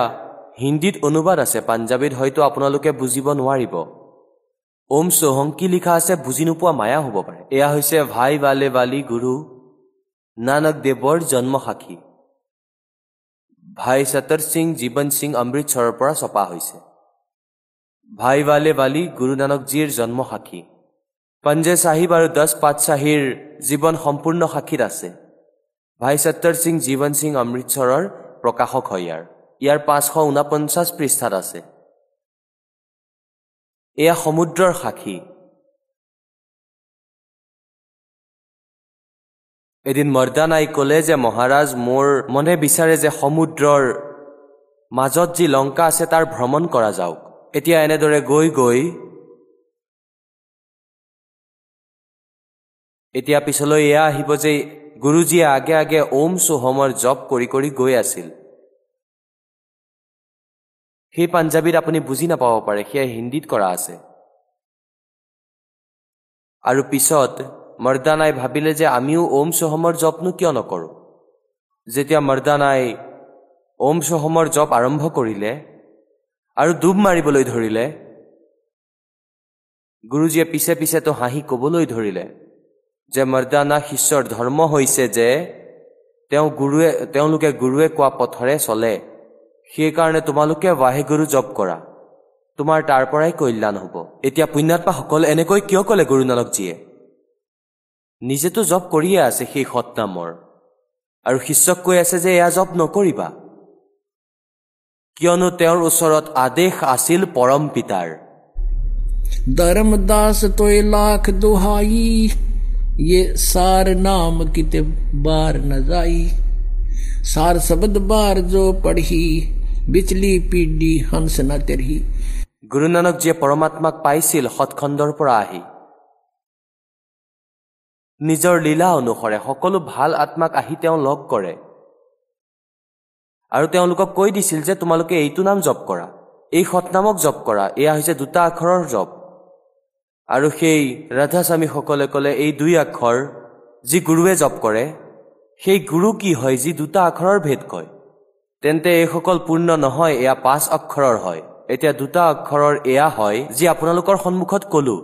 হিন্দীত অনুবাদ আছে পাঞ্জাবীত হয়তো আপোনালোকে বুজিব নোৱাৰিব। ওম চৌহং কি লিখা আছে বুজি নোপোৱা মায়া হ'ব পাৰে এয়া হৈছে ভাই বালে বালি গুৰু নানক দেৱৰ জন্মসাক্ষী ভাই সতৰ সিং জীৱন সিং অমৃতসৰৰ পৰা ছপা হৈছে ভাই বালে বালি গুৰু নানকজীৰ জন্মসাক্ষী পঞ্জে চাহিব আৰু দছ পাতশ্বাহীৰ জীৱন সম্পূৰ্ণ সাক্ষীত আছে ভাই সত্তৰ সিং জীৱন সিং অমৃতসৰৰ প্ৰকাশক হয় ইয়াৰ ইয়াৰ পাঁচশ ঊনপঞ্চাছ পৃষ্ঠাত আছে এয়া সমুদ্ৰৰ সাক্ষী। এদিন মৰ্দানাই ক'লে যে মহাৰাজ মোৰ মনে বিচাৰে যে সমুদ্ৰৰ মাজত যি লংকা আছে তাৰ ভ্ৰমণ কৰা যাওক। এতিয়া এনেদৰে গৈ গৈ এতিয়া পিছলৈ এয়া আহিব যে গুৰুজীয়ে আগে আগে ওম চোহমৰ জপ কৰি কৰি গৈ আছিল। সেই পাঞ্জাবীত আপুনি বুজি নাপাব পাৰে সেয়া হিন্দীত কৰা আছে। আৰু পিছত মৰ্দানাই ভাবিলে যে আমিও ওম চোহমৰ জপনো কিয় নকৰোঁ? যেতিয়া মৰ্দানাই ওম চোহমৰ জপ আৰম্ভ কৰিলে আৰু ডুব মাৰিবলৈ ধৰিলে গুৰুজীয়ে পিছে পিছেতো হাঁহি কবলৈ ধৰিলে যে মৰ্দানা শিষ্যৰ ধৰ্ম হৈছে যে তেওঁ গুৰুৱে তেওঁলোকে গুৰুৱে কোৱা পথৰে চলে। সেইকাৰণে তোমালোকে ৱাহেগুৰু জপ কৰা তোমাৰ তাৰ পৰাই কল্যাণ হ'ব এতিয়া পুণ্যাত্মাসকল এনেকৈ কিয় ক'লে গুৰু নানকজীয়ে নিজেতো জপ কৰিয়ে আছে সেই সৎনামৰ আৰু শিষ্যক কৈ আছে যে এয়া জপ নকৰিবা কিয়নো তেওঁৰ ওচৰত আদেশ আছিল পৰম পিতাৰ धर्मदास तो लाख दुहाई ये सार नाम किते बार न जाई सार शब्द बार जो पढ़ी বিচলি পিডি হনসেনা তেৰহি। গুৰু নানক যে পৰমাত্মাক পাইছিল সৎখণ্ডৰ পৰা আহি। নিজৰ লীলা অনুসৰে সকলো ভাল আত্মাক আহি তেওঁ লগ কৰে। আৰু তেওঁলোকক কৈ দিছিল যে তোমালোকে এইটো নাম জপ কৰা এই সৎনামক জপ কৰা এয়া হৈছে দুটা আখৰৰ জপ। আৰু সেই ৰাধাস্বামীসকলে ক'লে এই দুই আখৰ যি গুৰুৱে জপ কৰে সেই গুৰু কি হয় যি দুটা আখৰৰ ভেদ কয়? তেন্তে এইসকল পূৰ্ণ নহয় এয়া পাঁচ অক্ষৰৰ হয়। এতিয়া দুটা অক্ষৰৰ এয়া হয় যি আপোনালোকৰ সন্মুখত কলো।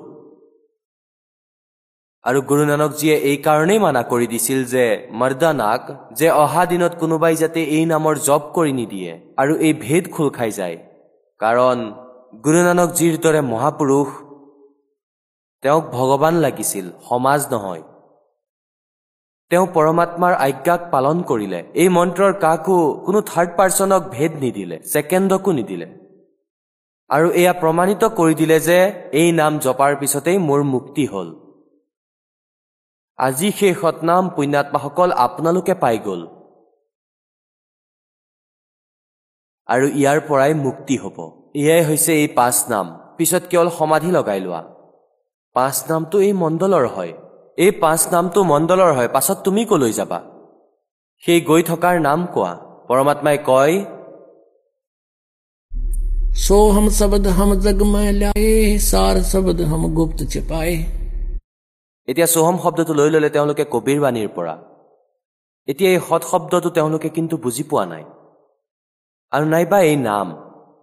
আৰু গুৰু নানকজীয়ে এই কাৰণেই মানা কৰি দিছিল যে মৰ্দানাক যে অহা দিনত কোনোবাই যাতে এই নামৰ জপ কৰি নিদিয়ে আৰু এই ভেদ খোল খাই যায়। কাৰণ গুৰু নানকজীৰ দৰে মহাপুৰুষ তেওঁক ভগৱান লাগিছিল সমাজ নহয়। তেওঁ পৰমাত্মাৰ আজ্ঞাক পালন কৰিলে। এই মন্ত্ৰৰ কাকো কোনো থাৰ্ড পাৰ্চনক ভেদ নিদিলে ছেকেণ্ডকো নিদিলে। আৰু এয়া প্ৰমাণিত কৰি দিলে যে এই নাম জপাৰ পিছতেই মোৰ মুক্তি হ'ল। আজি সেই সৎনাম পুণ্যাত্মাসকল আপোনালোকে পাই গ'ল। আৰু ইয়াৰ পৰাই মুক্তি হ'ব। এয়াই হৈছে এই পাঁচ নাম। পিছত কেৱল সমাধি লগাই লোৱা। পাঁচ নামটো এই মণ্ডলৰ হয়। এই পাঁচ নামটো মণ্ডলৰ হয় পাছত তুমি কলৈ যাবা সেই গৈ থকাৰ নাম কোৱা পৰমাত্মাই কয় सो हम शब्द हम जग में लाए सार शब्द हम गुप्त छिपाए এতিয়া সোহম শব্দটো লৈ ল'লে তেওঁলোকে কবিৰ বাণীৰ পৰা এতিয়া এই সৎ শব্দটো তেওঁলোকে কিন্তু বুজি পোৱা নাই আৰু নাইবা এই নাম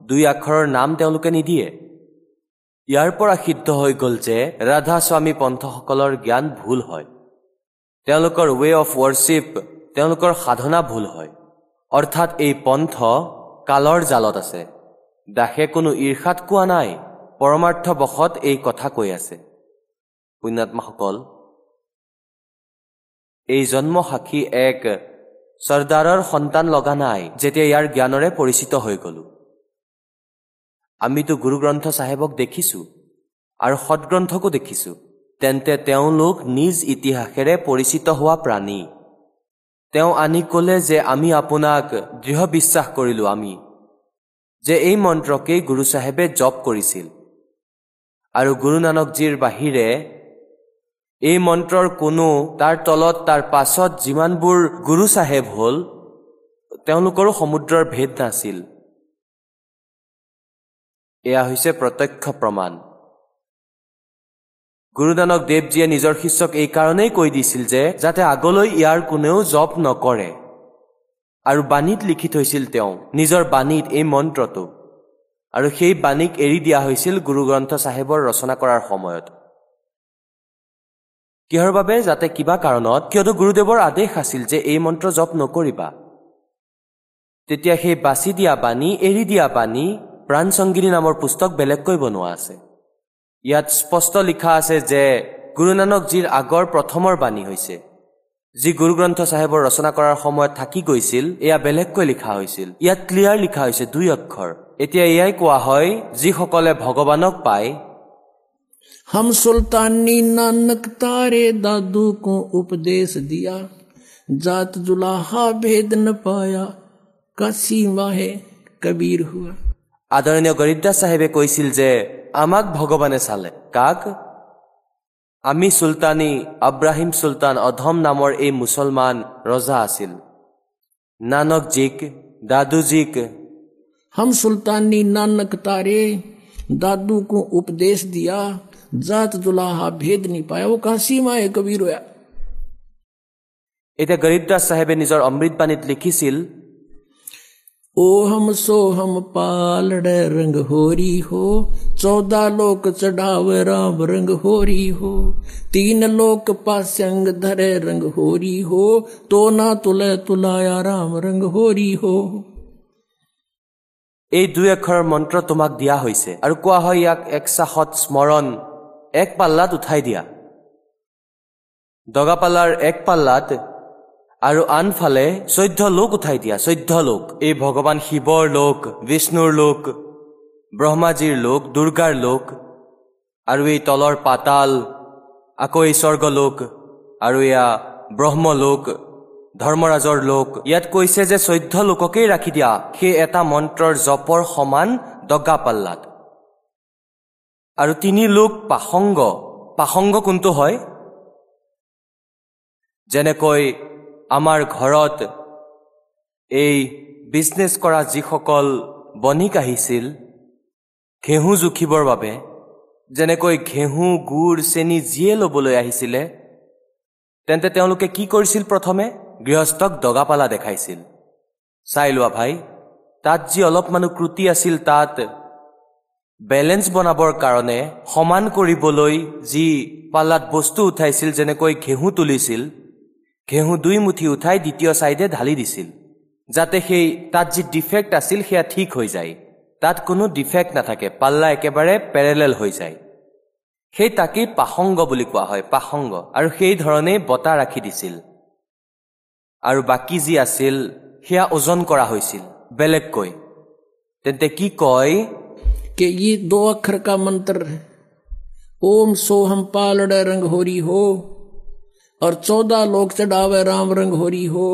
দুই আখৰৰ নাম তেওঁলোকে নিদিয়ে ইয়াৰ পৰা সিদ্ধ হৈ গ'ল যে ৰাধা স্বামী পন্থসকলৰ জ্ঞান ভুল হয়। তেওঁলোকৰ ৱে অফ ৱৰ্শ্বিপ তেওঁলোকৰ সাধনা ভুল হয়। অৰ্থাৎ এই পন্থ কালৰ জালত আছে। দাসে কোনো ঈৰ্ষাত কোৱা নাই পৰমাৰ্থবশত এই কথা কৈ আছে। পুণ্যাত্মাসকল এই জন্মসাক্ষী এক চৰ্দাৰৰ সন্তান লগা নাই যেতিয়া ইয়াৰ জ্ঞানৰে পৰিচিত হৈ গলো। আমিতো গুৰুগ্ৰন্থ চাহেবক দেখিছো আৰু সৎগ্ৰন্থকো দেখিছো তেন্তে তেওঁলোক নিজ ইতিহাসেৰে পৰিচিত হোৱা প্ৰাণী। তেওঁ আনি ক'লে যে আমি আপোনাক দৃঢ় বিশ্বাস কৰিলো আমি যে এই মন্ত্ৰকেই গুৰু চাহেবে জপ কৰিছিল। আৰু গুৰু নানকজীৰ বাহিৰে এই মন্ত্ৰৰ কোনো তাৰ তলত তাৰ পাছত যিমানবোৰ গুৰু চাহেব হ'ল তেওঁলোকৰো সমুদ্ৰৰ ভেদ নাছিল। এয়া হৈছে প্ৰত্যক্ষ প্ৰমাণ। গুৰুনানক দেৱজীয়ে নিজৰ শিষ্যক এইকাৰণেই কৈ দিছিল যে যাতে আগলৈ ইয়াৰ কোনেও জপ নকৰে। আৰু বাণীত লিখি থৈছিল তেওঁ নিজৰ বাণীত এই মন্ত্ৰটো। আৰু সেই বাণীক এৰি দিয়া হৈছিল গুৰু গ্ৰন্থ চাহেবৰ ৰচনা কৰাৰ সময়ত। কিহৰ বাবে যাতে কিবা কাৰণত কিয়তো গুৰুদেৱৰ আদেশ আছিল যে এই মন্ত্ৰ জপ নকৰিবা। তেতিয়া সেই বাছি দিয়া বাণী এৰি দিয়া বাণী প্ৰাণসংগিনী নামৰ পুস্তক বেলেগকৈ বনোৱা আছে। ইয়াত স্পষ্ট লিখা আছে যে গুৰুনানকজীৰ আগৰ প্ৰথমৰ বাণী হৈছে। যি গুৰুগ্ৰন্থ চাহেবৰ ৰচনা কৰাৰ সময়ত থাকি গৈছিল এয়া বেলেগকৈ লিখা হৈছিল। ইয়াত ক্লিয়াৰ লিখা হৈছে দুই অক্ষৰ। এতিয়া এয়াই কোৱা হয় যিসকলে ভগৱানক পায়। হম চুলতানী নানক তাৰে দাদু কো উপদেশ দিয়া জাত জুলাহা ভেদ ন পায়া কাশী মাহে কবীর হোৱা আদৰণীয় গৰিদ্দাস চাহেবে কৈছিল যে আমাক ভগৱানে চালে কাক আমি চুলতানী আব্ৰাহিম চুলতান অধম নামৰ এই মুছলমান ৰজা আছিল নানকজীক দাদুজীক हम सुल्तानी नानक तारे दादू को उपदेश दिया जात जुलाहा भेद नहीं पाया वो काशी माहे कबीर हुआ এতিয়া গৰিদ্দাস চাহেবে নিজৰ অমৃতবাণীত লিখিছিল ओ हम सो हम पालड़ रंग होरी हो चौदह लोक चढ़ावे राम रंग होरी हो तीन लोक पास्यंग धरे रंग होरी हो तो ना तुले तुलाया राम रंग होरी हो এই দুই আখৰৰ মন্ত্ৰ তোমাক দিয়া হৈছে আৰু কোৱা হয় ইয়াক এক চাহত স্মৰণ এক পাল্লাত উঠাই দিয়া দগাপাল্লাৰ এক পাল্লাত আৰু আনফালে চৈধ্য লোক উঠাই দিয়া চৈধ্য লোক। এই ভগৱান শিৱৰ লোক বিষ্ণুৰ লোক ব্ৰহ্মাজীৰ লোক দুৰ্গাৰ লোক আৰু এই তলৰ পাতাল আকৌ এই স্বৰ্গলোক আৰু এয়া ব্ৰহ্মলোক ধৰ্মৰাজৰ লোক। ইয়াত কৈছে যে চৈধ্য লোককেই ৰাখি দিয়া সেই এটা মন্ত্ৰৰ জপৰ সমান দগা পাল্লাত আৰু তিনি লোক পাসংগ পাসংগ কোনটো হয়? যেনেকৈ আমাৰ ঘৰত এই বিজনেছ কৰা যিসকল বণিক আহিছিল ঘেঁহু জুখিবৰ বাবে যেনেকৈ ঘেঁহু গুড় চেনি যিয়ে ল'বলৈ আহিছিলে তেন্তে তেওঁলোকে কি কৰিছিল প্ৰথমে? গৃহস্থক দগাপালা দেখাইছিল। চাই লোৱা ভাই তাত যি অলপমানো ক্ৰুটি আছিল তাত বেলেঞ্চ বনাবৰ কাৰণে সমান কৰিবলৈ যি পাল্লাত বস্তু উঠাইছিল যেনেকৈ ঘেঁহু তুলিছিল ঘেঁহু দুই মুঠি উঠাই দ্বিতীয় ছাইডে ঢালি দিছিল। যাতে সেই তাত যি ডিফেক্ট আছিল সেয়া ঠিক হৈ যায়। তাত কোনো ডিফেক্ট নাথাকে পাল্লা একেবাৰে পেৰেলেল হৈ যায়। সেই তাকেই পাসংগ বুলি কোৱা হয় পাসংগ আৰু সেইধৰণেই বঁটা ৰাখি দিছিল। আৰু বাকী যি আছিল সেয়া ওজন কৰা হৈছিল বেলেগকৈ। তেন্তে কি কয়? পালড় ৰং হৰি और चौदह लोग चढ़ावे राम रंग होरी हो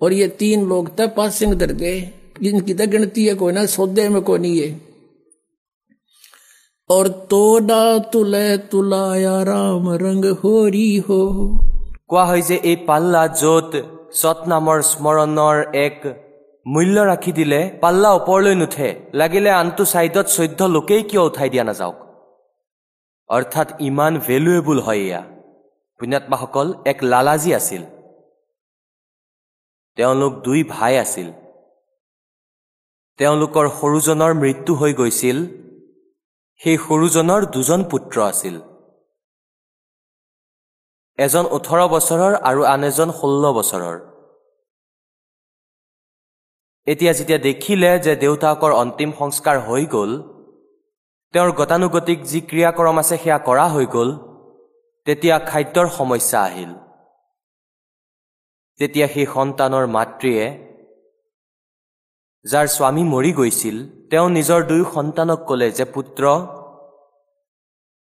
और ये तीन लोग तय पास सिंह दर गए जिनकी तो गिनती है कोई ना सौदे में कोई नहीं है और तोड़ा तुले तुलाया राम रंग होरी हो কোৱা হয় যে এই পাল্লা য'ত সৎ নামৰ স্মৰণৰ এক মূল্য ৰাখি দিলে পাল্লা ওপৰলৈ নুঠে লাগিলে আনটো ছাইডত চৈধ্য লোকেই কিয় উঠাই দিয়া নাযাওক অৰ্থাৎ ইমান ভেলুৱেবল হয় এয়া পুণ্যাত্মাসকল এক লালাজী আছিল। তেওঁলোক দুই ভাই আছিল। তেওঁলোকৰ সৰুজনৰ মৃত্যু হৈ গৈছিল। সেই সৰুজনৰ দুজন পুত্ৰ আছিল। এজন ওঠৰ বছৰৰ আৰু আন এজন ষোল্ল বছৰৰ। এতিয়া যেতিয়া দেখিলে যে দেউতাকৰ অন্তিম সংস্কাৰ হৈ গ'ল তেওঁৰ গতানুগতিক যি ক্ৰিয়াকৰম আছে সেয়া কৰা হৈ গ'ল তেতিয়া খাদ্যৰ সমস্যা আহিল। তেতিয়া সেই সন্তানৰ মাতৃয়ে যাৰ স্বামী মৰি গৈছিল তেওঁ নিজৰ দুই সন্তানক ক'লে যে পুত্ৰ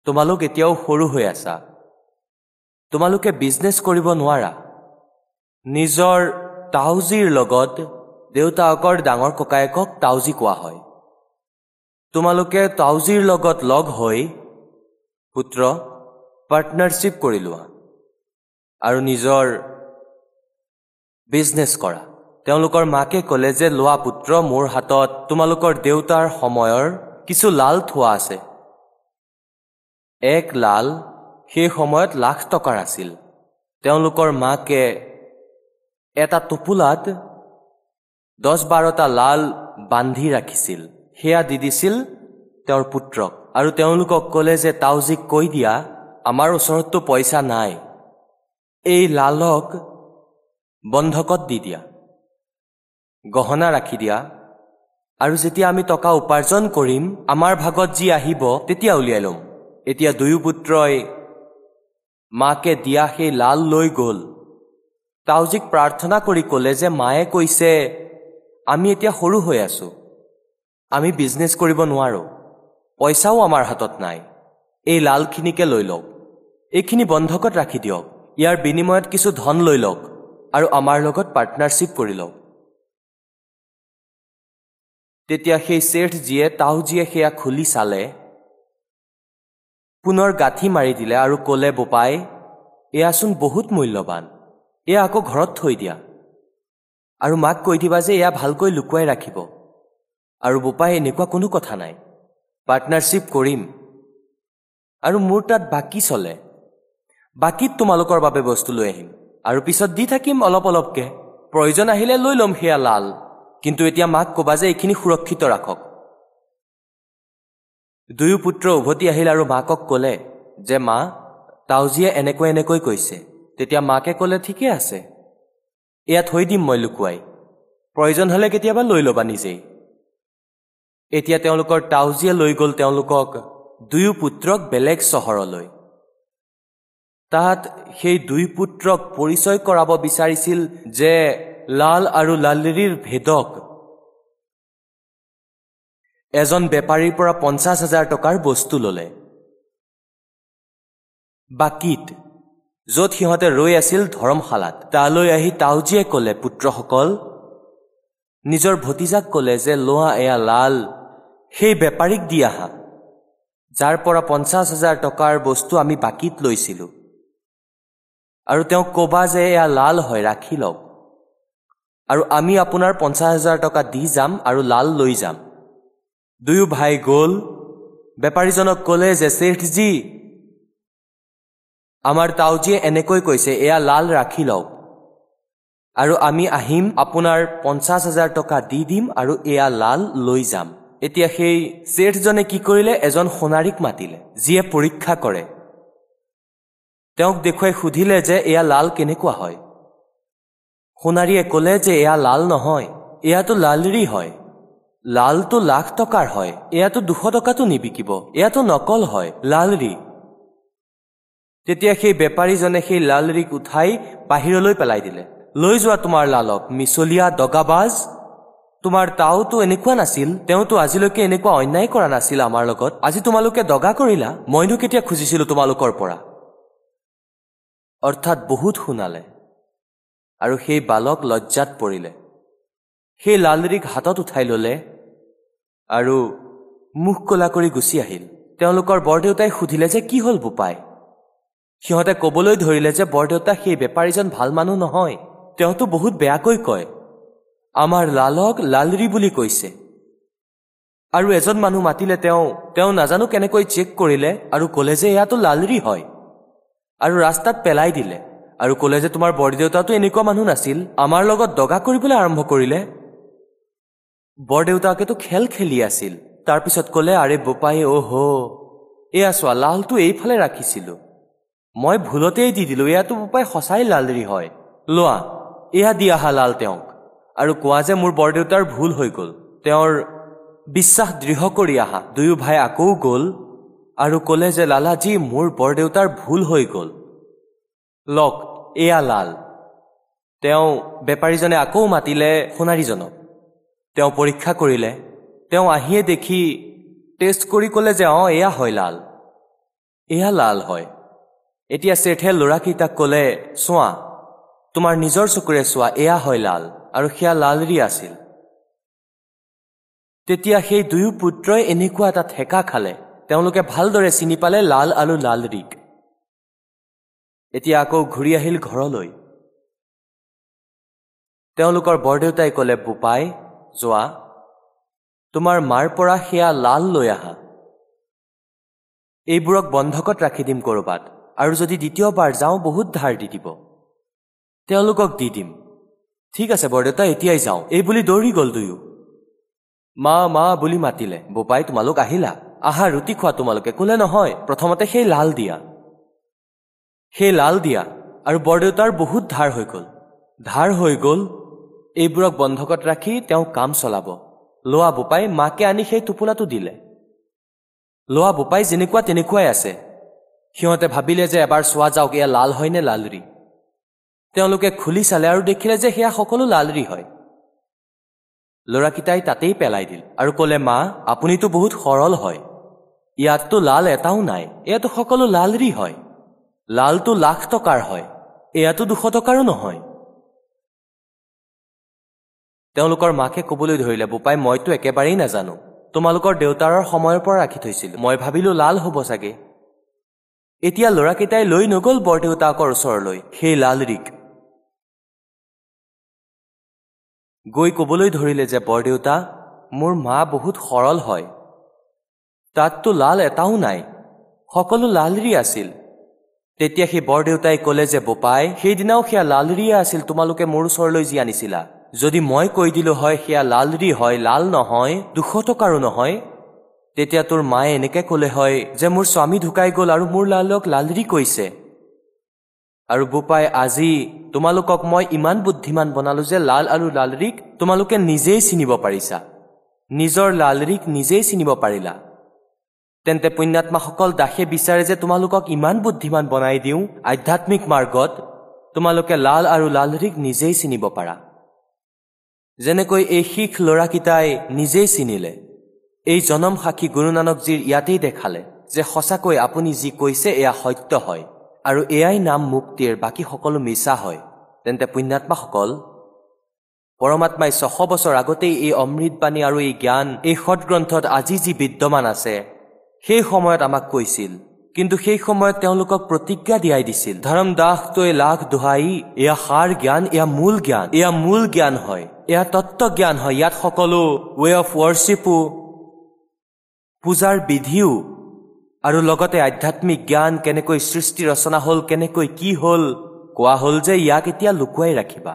তোমালোক এতিয়াও সৰু হৈ আছা। তোমালোকে বিজনেছ কৰিব নোৱাৰা। নিজৰ তাউজীৰ লগত দেউতাকৰ ডাঙৰ ককায়েকক তাউজী কোৱা হয়। তোমালোকে তাউজীৰ লগত লগ হৈ পুত্ৰ পাৰ্টনাৰশ্বিপ কৰি লোৱা আৰু নিজৰ বিজনেছ কৰা। তেওঁলোকৰ মাকে ক'লে যে লোৱা পুত্ৰ মোৰ হাতত তোমালোকৰ দেউতাৰ সময়ৰ কিছু লাল থোৱা আছে। এক লাল সেই সময়ত লাখ টকাৰ আছিল। তেওঁলোকৰ মাকে এটা টোপোলাত দহ বাৰটা লাল বান্ধি ৰাখিছিল। সেয়া দি দিছিল তেওঁৰ পুত্ৰক। আৰু তেওঁলোকক ক'লে যে তাউজীক কৈ দিয়া আমাৰ ওচৰততো পইচা নাই। এই লালক বন্ধকত দি দিয়া। গহনা ৰাখি দিয়া। আৰু যেতিয়া আমি টকা উপাৰ্জন কৰিম আমাৰ ভাগত যি আহিব তেতিয়া উলিয়াই ল'ম। এতিয়া দুয়ো পুত্ৰই মাকে দিয়া সেই লাল লৈ গ'ল। তাউজীক প্ৰাৰ্থনা কৰি ক'লে যে মায়ে কৈছে আমি এতিয়া সৰু হৈ আছো। আমি বিজনেছ কৰিব নোৱাৰোঁ। পইচাও আমাৰ হাতত নাই। এই লালখিনিকে লৈ লওক। এইখিনি বন্ধকত ৰাখি দিয়ক। ইয়াৰ বিনিময়ত কিছু ধন লৈ লওক আৰু আমাৰ লগত পাৰ্টনাৰশ্বিপ কৰি লওক। তেতিয়া সেই শ্বেঠজীয়ে তাওজীয়ে সেয়া খুলি চালে পুনৰ গাঁঠি মাৰি দিলে আৰু ক'লে বোপাই এয়াচোন বহুত মূল্যৱান এয়া আকৌ ঘৰত থৈ দিয়া। আৰু মাক কৈ দিবা যে এয়া ভালকৈ লুকুৱাই ৰাখিব। আৰু বোপাই এনেকুৱা কোনো কথা নাই। পাৰ্টনাৰশ্বিপ কৰিম। আৰু মোৰ তাত বাকী চলে। বাকীত তোমালোকৰ বাবে বস্তু লৈ আহিম। আৰু পিছত দি থাকিম অলপ অলপকে। প্ৰয়োজন আহিলে লৈ ল'ম সেয়া লাল। কিন্তু এতিয়া মাক ক'বা যে এইখিনি সুৰক্ষিত ৰাখক। দুয়ো পুত্ৰ উভতি আহিল আৰু মাকক ক'লে যে মা তাউজীয়ে এনেকৈ এনেকৈ কৈছে। তেতিয়া মাকে ক'লে ঠিকে আছে। এয়া থৈ দিম মই লুকুৱাই। প্ৰয়োজন হ'লে কেতিয়াবা লৈ ল'বা নিজেই। এতিয়া তেওঁলোকৰ তাউজীয়ে লৈ গ'ল তেওঁলোকক দুয়ো পুত্ৰক বেলেগ চহৰলৈ। তাত সেই দুই পুত্ৰক পৰিচয় কৰাব বিচাৰিছিল যে লাল আৰু লালৰিৰ ভেদক এজন বেপাৰীৰ পৰা পঞ্চাছ হাজাৰ টকাৰ বস্তু ল'লে। বাকীত য'ত সিহঁতে ৰৈ আছিল ধৰমশালাত তালৈ আহি তাউজীয়ে ক'লে পুত্ৰসকল নিজৰ ভতিজাক ক'লে যে লোৱা এয়া লাল সেই বেপাৰীক দি আহা যাৰ পৰা পঞ্চাছ হাজাৰ টকাৰ বস্তু আমি বাকীত লৈছিলোঁ। আৰু তেওঁক ক'বা যে এয়া লাল হয় ৰাখি লওক। আৰু আমি আপোনাৰ পঞ্চাছ হাজাৰ টকা দি যাম আৰু লাল লৈ যাম। দুয়ো ভাই গ'ল। বেপাৰীজনক ক'লে যে শ্বেঠজী আমাৰ তাউজীয়ে এনেকৈ কৈছে এয়া লাল ৰাখি লওক। আৰু আমি আহিম আপোনাৰ পঞ্চাছ হাজাৰ টকা দি দিম আৰু এয়া লাল লৈ যাম। এতিয়া সেই শ্বেঠজনে কি কৰিলে? এজন সোণাৰীক মাতিলে যিয়ে পৰীক্ষা কৰে। তেওঁক দেখুৱাই সুধিলে যে এয়া লাল কেনেকুৱা হয়। সোণাৰীয়ে ক'লে যে এয়া লাল নহয় এয়াতো লালৰি হয়। লালটো লাখ টকাৰ হয় এয়াতো দুশ টকাতো নিবিকিব এয়াতো নকল হয় লালৰি তেতিয়া সেই বেপাৰীজনে সেই লালৰিক উঠাই বাহিৰলৈ পেলাই দিলে। লৈ যোৱা তোমাৰ লালক মিছলীয়া দগাবাজ! তোমাৰ তাওতো এনেকুৱা নাছিল তেওঁতো আজিলৈকে এনেকুৱা অন্যায় কৰা নাছিল আমাৰ লগত। আজি তোমালোকে দগা কৰিলা মইনো কেতিয়া খুজিছিলো তোমালোকৰ পৰা? অৰ্থাৎ বহুত শুনালে আৰু সেই বালক লজ্জাত পৰিলে। সেই লালৰিক হাতত উঠাই ললে আৰু মুখ কলা কৰি গুচি আহিল। তেওঁলোকৰ বৰদেউতাই সুধিলে যে কি হ'ল বোপাই? সিহঁতে কবলৈ ধৰিলে যে বৰদেউতা সেই বেপাৰীজন ভাল মানুহ নহয় তেওঁতো বহুত বেয়াকৈ কয়। আমাৰ লালক লালৰি বুলি কৈছে। আৰু এজন মানুহ মাতিলে তেওঁ তেওঁ নাজানো কেনেকৈ চেক কৰিলে আৰু ক'লে যে এয়াতো লালৰি হয়। আৰু ৰাস্তাত পেলাই দিলে। আৰু ক'লে যে তোমাৰ বৰদেউতাটো এনেকুৱা মানুহ নাছিল আমাৰ লগত দগা কৰিবলৈ আৰম্ভ কৰিলে। বৰদেউতাকেতো খেল খেলি আছিল। তাৰপিছত ক'লে আৰে বোপাই অ' হ এয়া চোৱা লালটো এইফালে ৰাখিছিলো। মই ভুলতেই দি দিলো এয়াতো বোপাই সঁচাই লালৰি হয়। লোৱা এয়া দি আহা লাল তেওঁক। আৰু কোৱা যে মোৰ বৰদেউতাৰ ভুল হৈ গ'ল তেওঁৰ বিশ্বাস দৃঢ় কৰি আহা। দুয়ো ভাই আকৌ গ'ল। আৰু ক'লে যে লালাজী মোৰ বৰদেউতাৰ ভুল হৈ গ'ল। লওক এয়া লাল। তেওঁ বেপাৰীজনে আকৌ মাতিলে সোণাৰীজনক। তেওঁ পৰীক্ষা কৰিলে। তেওঁ আহিয়ে দেখি টেষ্ট কৰি ক'লে যে অঁ এয়া হয় লাল। এয়া লাল হয়। এতিয়া শ্বেঠে ল'ৰাকেইটাক ক'লে চোৱা তোমাৰ নিজৰ চকুৰে চোৱা এয়া হয় লাল আৰু সেয়া লালৰি আছিল। তেতিয়া সেই দুয়ো পুত্ৰই এনেকুৱা এটা ঠেকা খালে। তেওঁলোকে ভালদৰে চিনি পালে লাল আৰু লালৰিক। এতিয়া আকৌ ঘূৰি আহিল ঘৰলৈ। তেওঁলোকৰ বৰদেউতাই ক'লে বোপাই যোৱা। তোমাৰ মাৰ পৰা সেয়া লাল লৈ আহা। এইবোৰক বন্ধকত ৰাখি দিম ক'ৰবাত আৰু যদি দ্বিতীয়বাৰ যাওঁ বহুত ধাৰ দি দিব। তেওঁলোকক দি দিম। ঠিক আছে বৰদেউতা এতিয়াই যাওঁ। এই বুলি দৌৰি গ'ল দুয়ো। মা মা বুলি মাতিলে। বোপাই তোমালোক আহিলা? আহা ৰুটি খোৱা তোমালোকে। ক'লে নহয় প্ৰথমতে সেই লাল দিয়া। সেই লাল দিয়া আৰু বৰদেউতাৰ বহুত ধাৰ হৈ গ'ল। ধাৰ হৈ গ'ল এইবোৰক বন্ধকত ৰাখি তেওঁ কাম চলাব। লোৱা বোপাই মাকে আনি সেই টোপোলাটো দিলে। লোৱা বোপাই যেনেকুৱা তেনেকুৱাই আছে। সিহঁতে ভাবিলে যে এবাৰ চোৱা যাওক এয়া লাল হয় নে লালৰি। তেওঁলোকে খুলি চালে আৰু দেখিলে যে সেয়া সকলো লালৰি হয়। ল'ৰাকেইটাই তাতেই পেলাই দিল আৰু ক'লে মা আপুনিতো বহুত সৰল হয়। ইয়াততো লাল এটাও নাই। এয়াতো সকলো লালৰি হয়। লালটো লাখ টকাৰ হয়। এয়াতো দুশ টকাৰো নহয়। তেওঁলোকৰ মাকে কবলৈ ধৰিলে বোপাই মইতো একেবাৰেই নাজানো। তোমালোকৰ দেউতাৰৰ সময়ৰ পৰা ৰাখি থৈছিলো। মই ভাবিলো লাল হ'ব চাগে। এতিয়া ল'ৰাকেইটাই লৈ নগ'ল বৰদেউতাকৰ ওচৰলৈ। সেই লালৰিক গৈ কবলৈ ধৰিলে যে বৰদেউতা মোৰ মা বহুত সৰল হয়। তাততো লাল এটাও নাই সকলো লালৰি আছিল। তেতিয়া সেই বৰদেউতাই ক'লে যে বোপাই সেইদিনাও সেয়া লালৰিয়ে আছিল তোমালোকে মোৰ ওচৰলৈ যি আনিছিলা। যদি মই কৈ দিলো হয় সেয়া লালৰি হয় লাল নহয় দুশ টকাৰো নহয়। তেতিয়া তোৰ মায়ে এনেকে ক'লে হয় যে মোৰ স্বামী ঢুকাই গ'ল আৰু মোৰ লালক লালৰি কৈছে। আৰু বোপাই আজি তোমালোকক মই ইমান বুদ্ধিমান বনালো যে লাল আৰু লালৰিক তোমালোকে নিজেই চিনিব পাৰিছা। নিজৰ লালৰিক নিজেই চিনিব পাৰিলা। তেন্তে পুণ্যাত্মাসকল দাসে বিচাৰে যে তোমালোকক ইমান বুদ্ধিমান বনাই দিওঁ আধ্যাত্মিক মাৰ্গত তোমালোকে লাল আৰু লালৰিক নিজেই চিনিব পাৰা। যেনেকৈ এই শিখ ল'ৰাকেইটাই নিজেই চিনিলে এই জনম সাক্ষী গুৰু নানকজীৰ ইয়াতেই দেখালে যে সঁচাকৈ আপুনি যি কৈছে এয়া সত্য হয়। আৰু এয়াই নাম মুক্তিৰ বাকী সকলো মিছা হয়। তেন্তে পুণ্যাত্মাসকল পৰমাত্মাই ছশ বছৰ আগতেই এই অমৃতবাণী আৰু এই জ্ঞান এই সৎগ্ৰন্থত আজি যি বিদ্যমান আছে সেই সময়ত আমাক কৈছিল। কিন্তু সেই সময়ত তেওঁলোকক প্ৰতিজ্ঞা দিয়াই দিছিল। ধৰম দাস তই লাখ দোহাই এয়া সাৰ জ্ঞান এয়া মূল জ্ঞান এয়া মূল জ্ঞান হয় এয়া তত্ত্ব জ্ঞান হয়। ইয়াত সকলো ৱে অফ ৱৰ্শ্বিপো পূজাৰ বিধিও আৰু লগতে আধ্যাত্মিক জ্ঞান কেনেকৈ সৃষ্টি ৰচনা হ'ল কেনেকৈ কি হ'ল কোৱা হ'ল যে ইয়াক এতিয়া লুকুৱাই ৰাখিবা।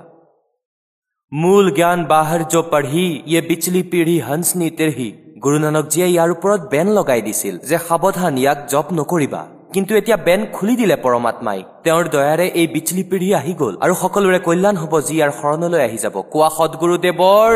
মূল জ্ঞান বাহৰ জ পঢ়ি ইয়ে বিচলি পিঢ়ি হংসনি তিৰহি। গুৰু নানকজীয়ে ইয়াৰ ওপৰত বেন লগাই দিছিল যে সাৱধান ইয়াক জপ নকৰিবা। কিন্তু এতিয়া বেন খুলি দিলে পৰমাত্মাই। তেওঁৰ দয়াৰে এই বিচলি পিঢ়ি আহি গ'ল। আৰু সকলোৰে কল্যাণ হ'ব যি ইয়াৰ শৰণলৈ আহি যাব। কোৱা সদগুৰুদেৱৰ